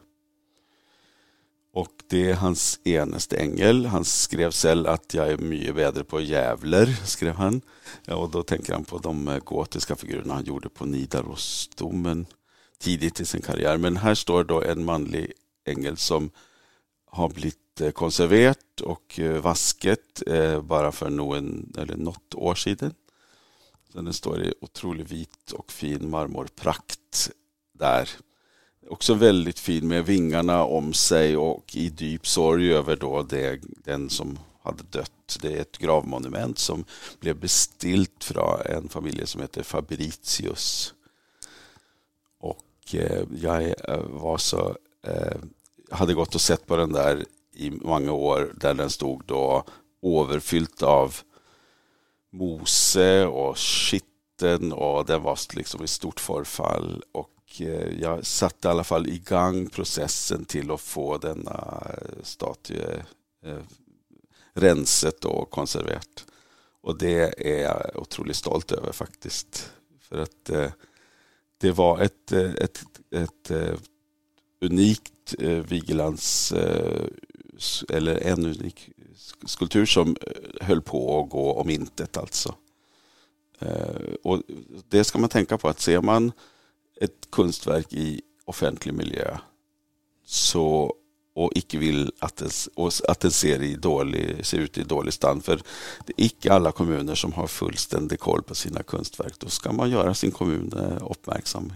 och det är hans enaste ängel. Han skrev själv att jag är mycket bättre på jävlar, skrev han. Och då tänker han på de eh, gotiska figurerna han gjorde på Nidarosdomen tidigt i sin karriär. Men här står då en manlig ängel som har blivit konserverat och eh, vasket eh, bara för någon, eller något år sedan. Den står i otroligt vit och fin marmorprakt där. Också väldigt fin med vingarna om sig och i djup sorg över då det, den som hade dött. Det är ett gravmonument som blev bestilt från en familj som heter Fabritius. Och eh, jag var så, hade gått och sett på den där i många år där den stod då överfyllt av mose och skitten och den var liksom i stort förfall. Och eh, jag satte i alla fall igång processen till att få denna eh, statue eh, renset och konserverat. Och det är jag otroligt stolt över faktiskt. För att det var ett, ett, ett, ett unikt Vigelands, eller en unik skulptur som eh, höll på att gå om intet alltså. Eh, och det ska man tänka på att ser man ett konstverk i offentlig miljö så och icke vill att den, att den ser, i dålig, ser ut i dålig stand. För det är icke alla kommuner som har fullständig koll på sina konstverk. Då ska man göra sin kommun uppmärksam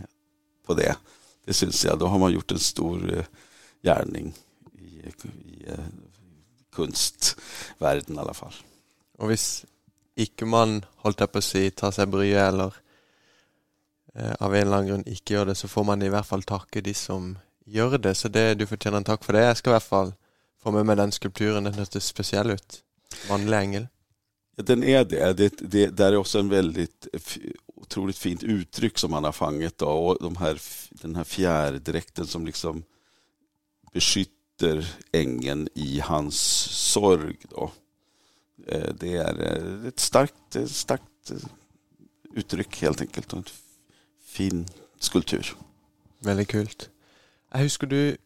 på det. Det syns jag. Då har man gjort en stor eh, gärning i, kunstvärlden i alla fall. Och om icke man, hållt på att säga, tar sig bryet eller eh, av en eller annan grund icke gör det, så får man i alla fall tacka de som gör det, så det, du förtjänar en tack för det. Jag ska i alla fall få med mig den skulpturen, den ser speciell ut. Vanlig ängel. Ja, den är det. det, det där är också en väldigt otroligt fint uttryck som han har fanget. Då. Och de här, den här fjärdräkten som liksom beskytter ängeln i hans sorg. Då. Eh, det är eh, ett starkt, eh, starkt uttryck helt enkelt och en fin skulptur. Väldigt kul. Jag husker du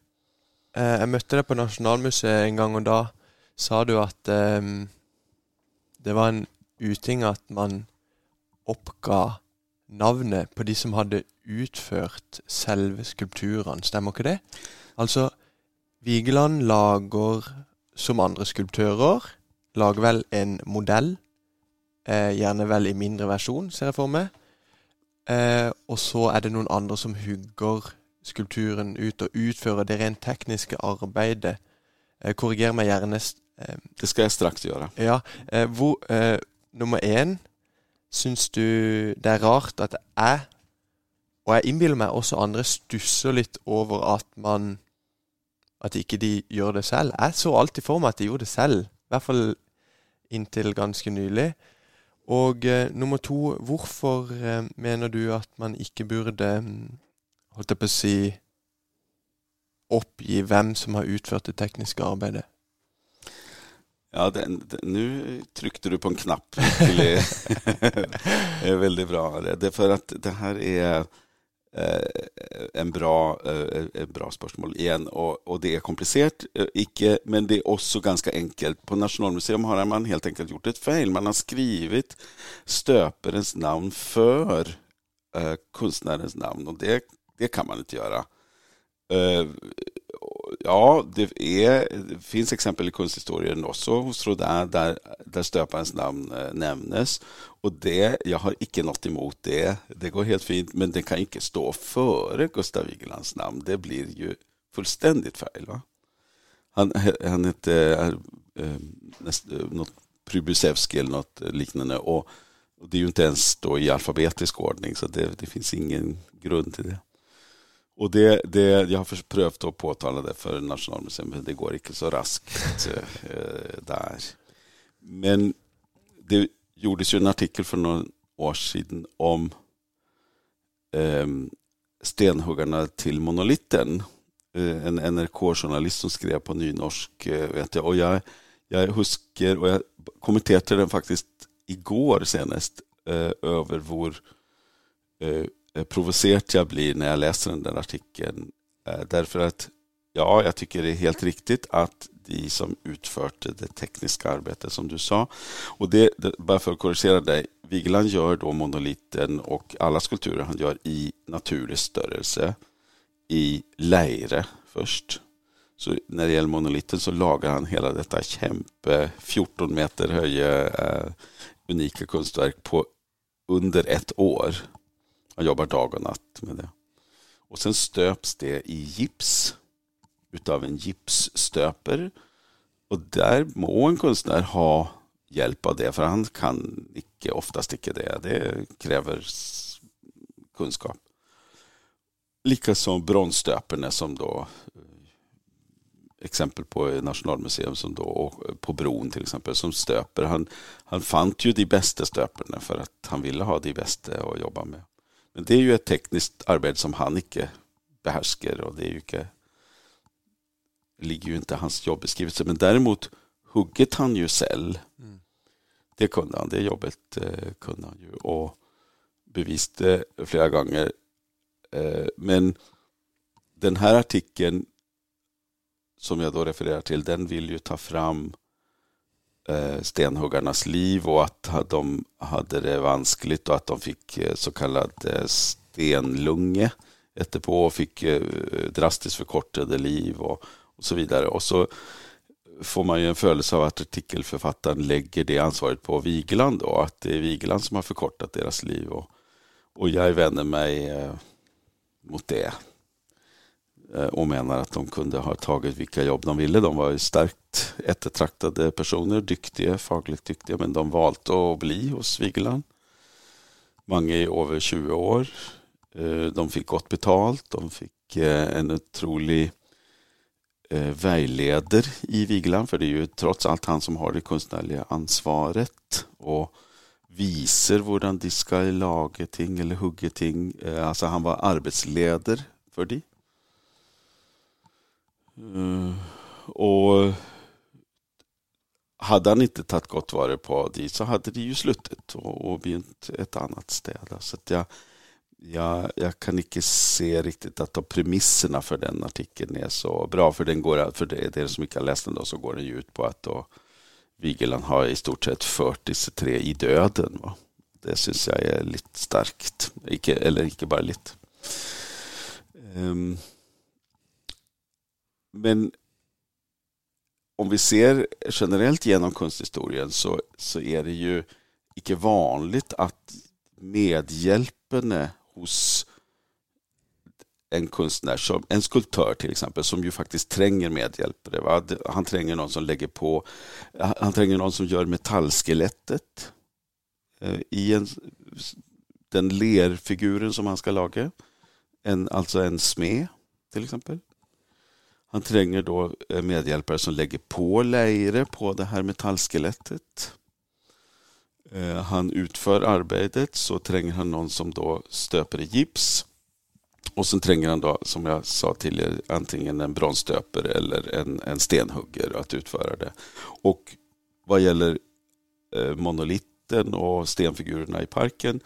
jag mötte dig på Nationalmuseet en gång och då sa du att ehm, det var en uting att man uppgav navnet på de som hade utfört själva skulpturen, stämmer inte det? Alltså Vigeland lager, som andre skulptører, lager vel en modell. Eh, gjerne vel i mindre versjon, ser jeg for meg. Eh, og så er det noen andre som hugger skulpturen ut og utføre det rent tekniske arbeidet. Eh, korriger meg gjerne. Eh, det skal jeg straks gjøre. Ja, eh, hvor, eh, nummer én Syns du det er rart at jeg, og jeg innbiller meg også andre, stusser litt over at man At ikke de gjør det selv? Jeg så alltid for meg at de gjorde det selv. I hvert fall inntil ganske nylig. Og eh, nummer to, hvorfor eh, mener du at man ikke burde mm, holdt jeg på å si oppgi hvem som har utført det tekniske arbeidet? Ja, nu tryckte du på en knapp. det är väldigt bra. Det är för att det här är Eh, en bra, eh, en bra spörsmål igen och, och det är komplicerat, eh, icke, men det är också ganska enkelt. På Nationalmuseum har man helt enkelt gjort ett fel. Man har skrivit stöperens namn för konstnärens namn och det det kan man inte göra. Eh, ja, det, är, det finns exempel i kunsthistorien också hos Rodin där, där stöparens namn eh, nämnes. Och det, jag har icke något emot det. Det går helt fint, men det kan inte stå före Gustav Vigelands namn. Det blir ju fullständigt fel. Va? Han, han hette uh, näst, något Prybusevski eller något liknande. Och, och, det är ju inte ens då i alfabetisk ordning, så det, det finns ingen grund till det. Och det, det, jag har prövat att påtala det för Nationalmuseum, men det går inte så raskt eh, där. Men det gjordes ju en artikel för några år sedan om eh, stenhuggarna till monolitten. Eh, en NRK-journalist som skrev på nynorsk, eh, vet jag. Och jag, jag huskar, och jag kommenterade den faktiskt igår senast, eh, över vår eh, Eh, provocerat jag blir när jag läser den där artikeln. Eh, därför att, ja, jag tycker det är helt riktigt att de som utförde det tekniska arbetet som du sa. Och det, bara för att korrigera dig, Vigeland gör då monoliten och alla skulpturer han gör i naturlig störelse i leire först. Så när det gäller monoliten så lagar han hela detta kämpe 14 meter höga eh, unika konstverk på under ett år. Han jobbar dag och natt med det. Och sen stöps det i gips utav en gipsstöper. Och där må en konstnär ha hjälp av det, för han kan icke, oftast icke det. Det kräver kunskap. Likaså bronsstöperna som då eh, exempel på Nationalmuseum som då, på bron till exempel, som stöper. Han, han fann ju de bästa stöperna för att han ville ha de bästa att jobba med. Men det är ju ett tekniskt arbete som han icke behärskar och det är ju inte, ligger ju inte hans jobbeskrivelse. Men däremot hugget han ju cell. Mm. Det kunde han, det jobbet eh, kunde han ju och beviste flera gånger. Eh, men den här artikeln som jag då refererar till, den vill ju ta fram Eh, stenhuggarnas liv och att de hade det vanskligt och att de fick eh, så kallad eh, stenlunge efterpå och fick drastiskt förkortade liv och, och så vidare. Och så får man ju en födelse av att artikelförfattaren lägger det ansvaret på Vigeland då, att det är Vigeland som har förkortat deras liv. Och, och jag vänder mig mot det. Eh, och menar att de kunde ha tagit vilka jobb de ville. De var starkt eftertraktade personer, duktiga, fagligt duktiga, men de valde att bli hos Vigeland. Många är över 20 år. Eh, de fick gott betalt, de fick eh, en otrolig vägleder i Vigeland, för det är ju trots allt han som har det konstnärliga ansvaret och visar hur de ska laga ting eller hugga ting. Alltså han var arbetsleder för dem. Uh, och hade han inte tagit gott vare på det så hade det ju slutit. och, och blivit ett annat ställe. Så jag, jag, jag kan inte se riktigt att de premisserna för den artikeln är så bra. För, den går, för det, det är som inte har läst den då, så går den ju ut på att då Vigeland har i stort sett fört dessa tre i döden. Va? Det syns jag är lite starkt. Icke, eller inte bara lite. Um, men om vi ser generellt genom konsthistorien så, så är det ju icke vanligt att medhjälpen hos en konstnär, som, en skulptör till exempel, som ju faktiskt tränger medhjälpare. Va? Han tränger någon som lägger på, han tränger någon som gör metallskelettet eh, i en, den lerfiguren som han ska laga. En, alltså en smed till exempel. Han tränger då eh, medhjälpare som lägger på lejre på det här metallskelettet. Eh, han utför arbetet, så tränger han någon som då stöper i gips. Och sen tränger han då, som jag sa tidigare, antingen en bronsstöpare eller en, en stenhuggare att utföra det. Och vad gäller eh, monolitten och stenfigurerna i parken,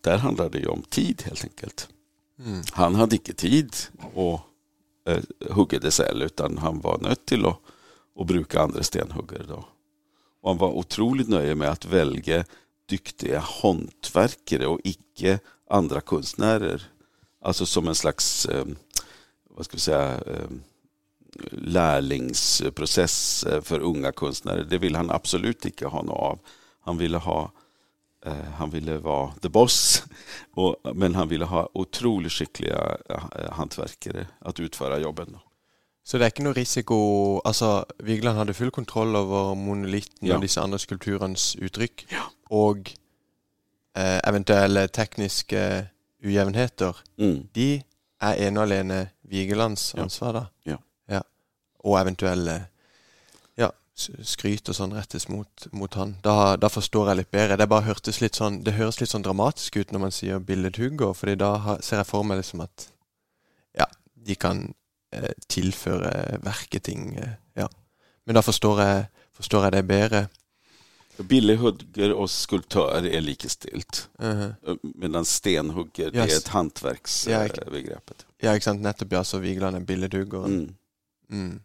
där handlar det ju om tid helt enkelt. Mm. Han hade inte tid att Eh, huggade säl utan han var nöjd till att, att bruka andra stenhuggare. Då. Och han var otroligt nöjd med att välja duktiga hantverkare och icke andra konstnärer. Alltså som en slags eh, vad ska vi säga, eh, lärlingsprocess eh, för unga konstnärer. Det vill han absolut inte ha något av. Han ville ha Eh, han ville vara the boss, och, men han ville ha otroligt skickliga eh, hantverkare att utföra jobben. Så det är inte någon risiko, alltså Vigeland hade full kontroll över monolitten ja. och dessa andra skulpturens uttryck ja. och eh, eventuella tekniska ojämnheter, mm. de är en och alene Vigelands ansvar. Ja. ja. Och eventuella skryt og sånn rettes mot, mot han. Da, da, forstår jeg litt bedre. Det bare hørtes litt sånn Det høres litt sånn dramatisk ut når man sier billedhugger, fordi da ser jeg for meg liksom at ja, de kan eh, tilføre verket ting. Eh, ja. Men da forstår jeg, forstår jeg det bedre. Billedhugger och skulptör är likestilt. Uh -huh. Medan stenhugger yes. är ett hantverksbegrepp. Ja, ja, ikke sant. Nettopp, ja. Så Vigeland er billedhuggeren. Mm. Mm.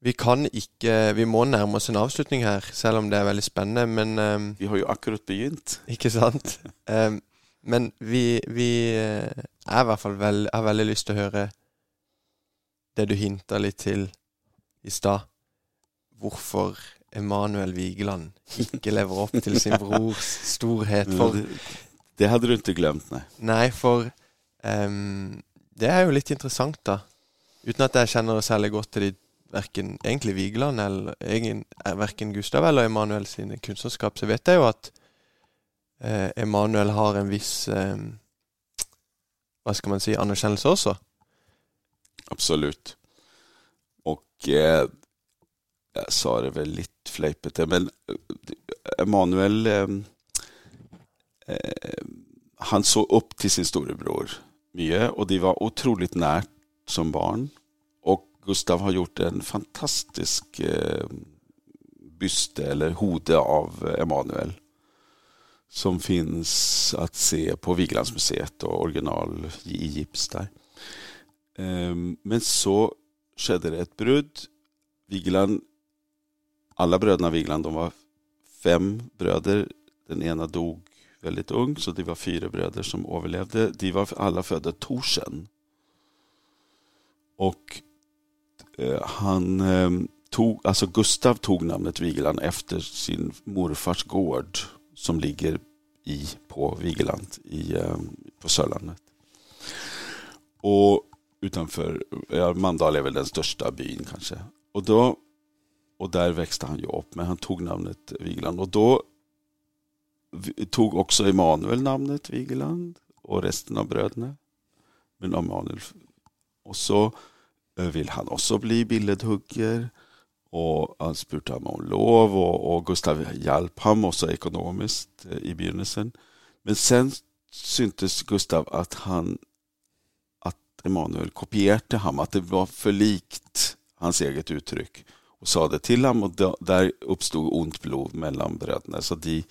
Vi kan ikke Vi må nærme oss en avslutning her, selv om det er veldig spennende, men um, Vi har jo akkurat begynt. Ikke sant? um, men vi, vi eh, er i hvert fall veld, har veldig lyst til å høre det du hinta litt til i stad. Hvorfor Emanuel Vigeland ikke lever opp til sin brors storhet. For, det, hade du inte glömt, nej. nei, for ehm, det er jo litt interessant, da. Uten at jeg kjenner særlig godt til de verken egentlig Vigeland eller egen, äh, verken Gustav eller Emanuel sine kunstnerskap, så vet jeg jo at eh, Emanuel har en viss eh, Hva skal man si anerkjennelse også. Absolut. Och eh, jag sa det väl lite flejpigt, men eh, Emanuel eh, eh, han såg upp till sin storebror mycket och de var otroligt närt som barn. Gustav har gjort en fantastisk eh, byste eller hode av Emanuel som finns att se på Vigelandsmuseet och original i gips där. Ehm, men så skedde det ett brudd. Vigeland, alla bröderna Vigeland, de var fem bröder. Den ena dog väldigt ung, så det var fyra bröder som överlevde. De var alla födda Torsen. Och Eh, han eh, tog, alltså Gustav tog namnet Vigeland efter sin morfars gård som ligger i, på Vigeland i, eh, på Sörlandet. Och utanför, ja, Mandal är väl den största byn kanske. Och, då, och där växte han ju upp, men han tog namnet Vigeland. Och då tog också Emanuel namnet Vigeland och resten av bröderna. Men Emanuel, och så Eh, vill han också bli billedhugger. Och han spurtade om lov och, och Gustav hjälpte honom också ekonomiskt eh, i begynnelsen. Men sen syntes Gustav att han att Emanuel kopierade honom. att det var för likt hans eget uttryck och sa det till honom och då, där uppstod ont blod mellan bröderna så de,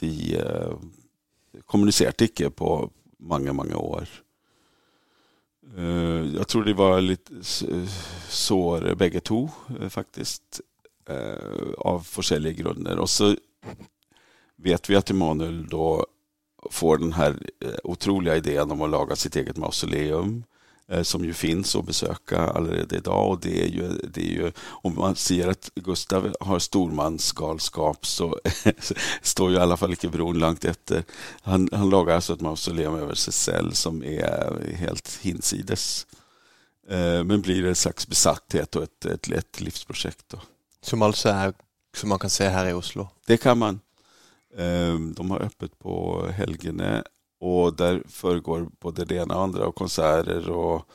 de eh, kommunicerade inte på många, många år. Eh, jag tror det var lite eh, sår bägge två eh, faktiskt av olika grunder. Och så vet vi att Emanuel då får den här otroliga idén om att laga sitt eget mausoleum som ju finns att besöka allerede idag. Och det är ju, det är ju, om man ser att Gustav har stormansgalskap så står ju i alla fall inte bron långt efter. Han, han lagar alltså ett mausoleum över sig själv som är helt hinsides. Eh, Men blir en slags besatthet och ett, ett, ett livsprojekt. Då. Som altså er Som man kan se her i Oslo. Det kan man. Eh, De har öppet på helgerna och där föregår både det ena och andra och konserter och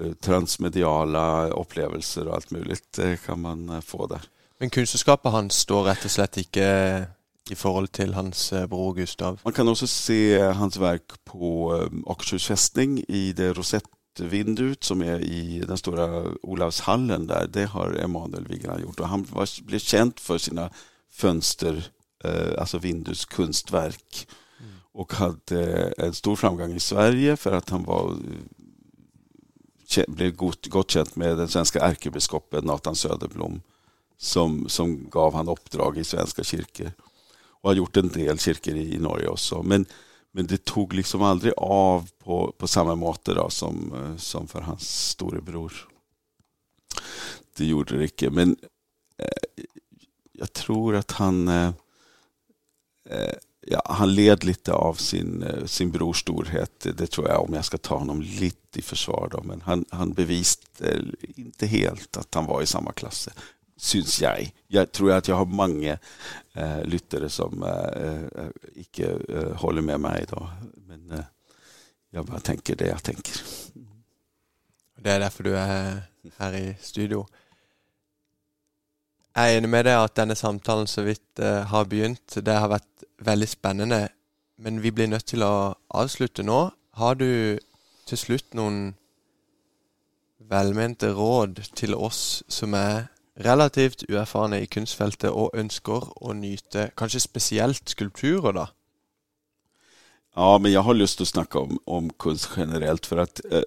eh, transmediala upplevelser och allt möjligt Det kan man eh, få där. Men kunstnerskapet hans står rett og slett ikke i forhold til hans eh, bror Gustav. Man kan också se hans verk på eh, Akershus fästning i det rosettvinduet som är i den stora Olavshallen där. Det har Emanuel Vigeland gjort och han var, blev känd för sina fönster, eh, alltså vindutskonstverk och hade eh, en stor framgång i Sverige för att han var eh, blev gott, gott känt med den svenska ärkebiskopen Nathan Söderblom som, som gav han uppdrag i svenska kyrkor och har gjort en del kyrkor i, i Norge också. Men, men det tog liksom aldrig av på, på samma måte då, som, eh, som för hans storebror. Det gjorde det inte. Men eh, jag tror att han eh, ja, han led lite av sin, eh, sin brors storhet. Det, tror jag om jag ska ta honom lite i försvar. Då. Men han, han bevisade eh, inte helt att han var i samma klass eh, syns jag. Jag tror att jag har många eh, lyttare som eh, icke eh, håller med mig idag. Men eh, jag bara tänker det jag tänker. Det är därför du är här i studio. Jeg er enig med deg at denne samtalen så vidt eh, har begynt. Det har vært veldig spennende. Men vi blir nødt til å avslutte nå. Har du til slutt noen velmente råd til oss som er relativt uerfarne i kunstfeltet og ønsker å nyte kanskje spesielt skulpturer, da? Ja, men jag har lust att snacka om, om konst generellt för att, eh,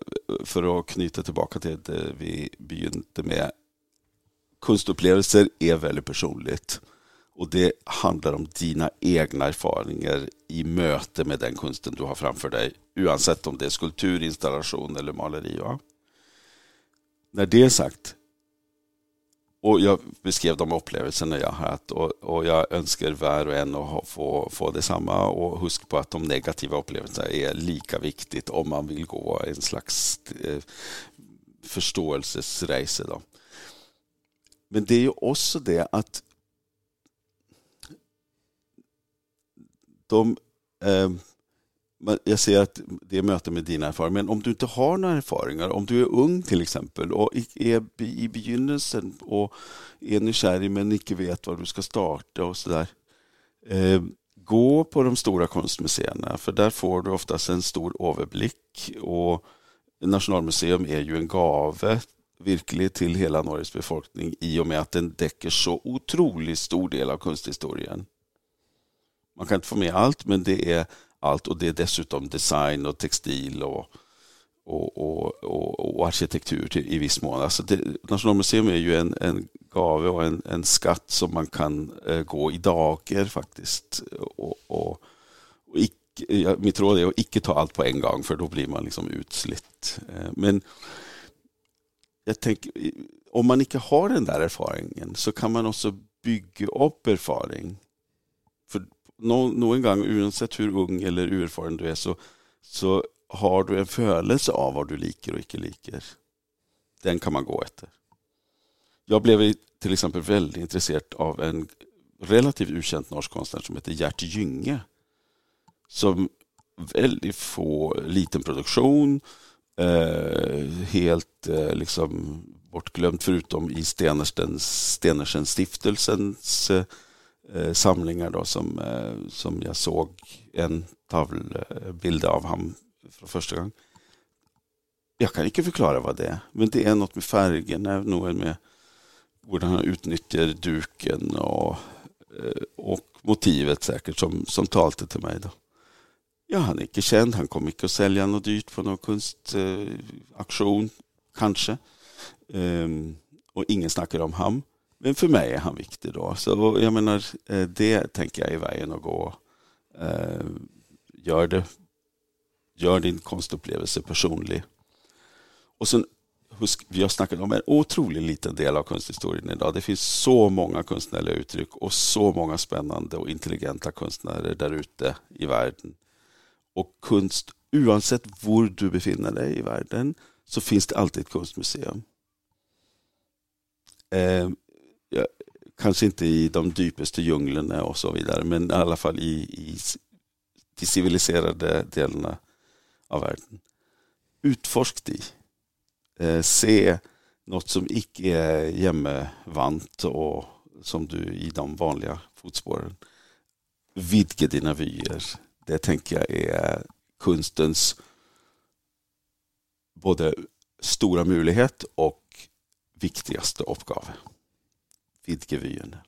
för att knyta tillbaka till det vi begynte med. Konstupplevelser är väldigt personligt och det handlar om dina egna erfarenheter i möte med den konsten du har framför dig, oavsett om det är skulptur, installation eller maleri. Va? När det är sagt, och jag beskrev de upplevelserna jag haft och, och jag önskar var och en att få, få detsamma och husk på att de negativa upplevelserna är lika viktigt om man vill gå en slags eh, förståelsesresa. Då. Men det är ju också det att de eh, jag ser att det är möte med dina erfarenheter, men om du inte har några erfarenheter, om du är ung till exempel och är i begynnelsen och är nykärlig men inte vet var du ska starta och sådär. Eh, gå på de stora konstmuseerna för där får du oftast en stor överblick och Nationalmuseum är ju en gave virkelig till hela Norges befolkning i och med att den täcker så otroligt stor del av konsthistorien. Man kan inte få med allt men det är allt och det är dessutom design och textil och, och, och, och, och arkitektur till, i viss mån. Alltså det, Nationalmuseum är ju en, en gave och en, en skatt som man kan eh, gå i dagar faktiskt. Och, och, och icke, mitt råd är att icke ta allt på en gång för då blir man liksom utslitt. Eh, men jag tänker, om man inte har den där erfarenheten så kan man också bygga upp erfarenhet någon gång, oavsett hur ung eller oerfaren du är, så, så har du en födelse av vad du liker och icke liker. Den kan man gå efter. Jag blev till exempel väldigt intresserad av en relativt okänd norsk konstnär som heter Gert Gynge. Som väldigt få, liten produktion, eh, Eh, helt eh, liksom bortglömt förutom i Stenersen stiftelsens eh, eh, samlingar då som, eh, som jag såg en tavlbild eh, av honom för första gången. Jag kan inte förklara vad det är, men det är något med färgerna, något med hur han utnyttjar duken och, och motivet säkert som, som talte till mig. Då. Ja, han är inte känd, han kommer inte att sälja något dyrt på någon konstauktion, kanske. Um, och ingen snackar om honom. Men för mig är han viktig då. Så jag menar, eh, det tänker jag är vägen att gå. Eh, gör det. Gör din konstupplevelse personlig. Och sen, husk, vi har snackat om en otroligt liten del av konsthistorien idag. Det finns så många konstnärliga uttryck och så många spännande och intelligenta konstnärer där ute i världen. Och kunst oavsett var du befinner dig i världen, så finns det alltid ett konstmuseum. Eh, kanske inte i de djupaste djunglerna och så vidare, men i alla fall i, i de civiliserade delarna av världen. Utforsk de. Eh, se något som icke är hemmavant och som du i de vanliga fotspåren. Vidga dina vyer. Det tänker jag är konstens både stora möjlighet och viktigaste uppgave vidgevyene.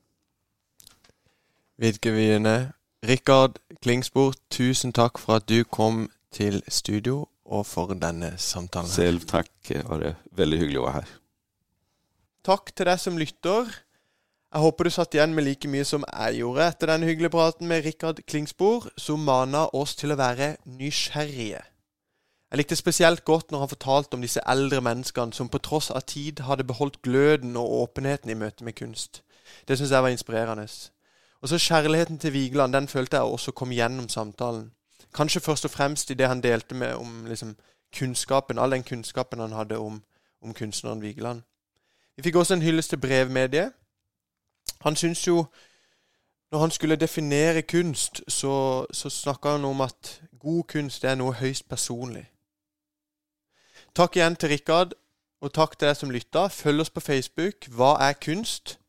Vidgevyene. Rikard Klingsbord, tusen takk for at du kom til studio og for denne samtalen. Selv takk. Det var veldig hyggelig å være her. Takk til deg som lytter. Jeg håper du satt igjen med like mye som jeg gjorde etter den hyggelige praten med Rikard Klingsbord, som mana oss til å være nysgjerrige. Jeg likte spesielt godt når han fortalte om disse eldre menneskene som på tross av tid hadde beholdt gløden og åpenheten i møte med kunst. Det syns jeg var inspirerende. Og så kjærligheten til Vigeland den følte jeg også kom gjennom samtalen. Kanskje først og fremst i det han delte med om liksom, kunnskapen, all den kunnskapen han hadde om, om kunstneren Vigeland. Vi fikk også en hyllest til brevmediet. Han syns jo når han skulle definere kunst, så, så snakka han om at god kunst er noe høyst personlig. Takk igjen til Rikard, og takk til deg som lytta. Følg oss på Facebook. Hva er kunst?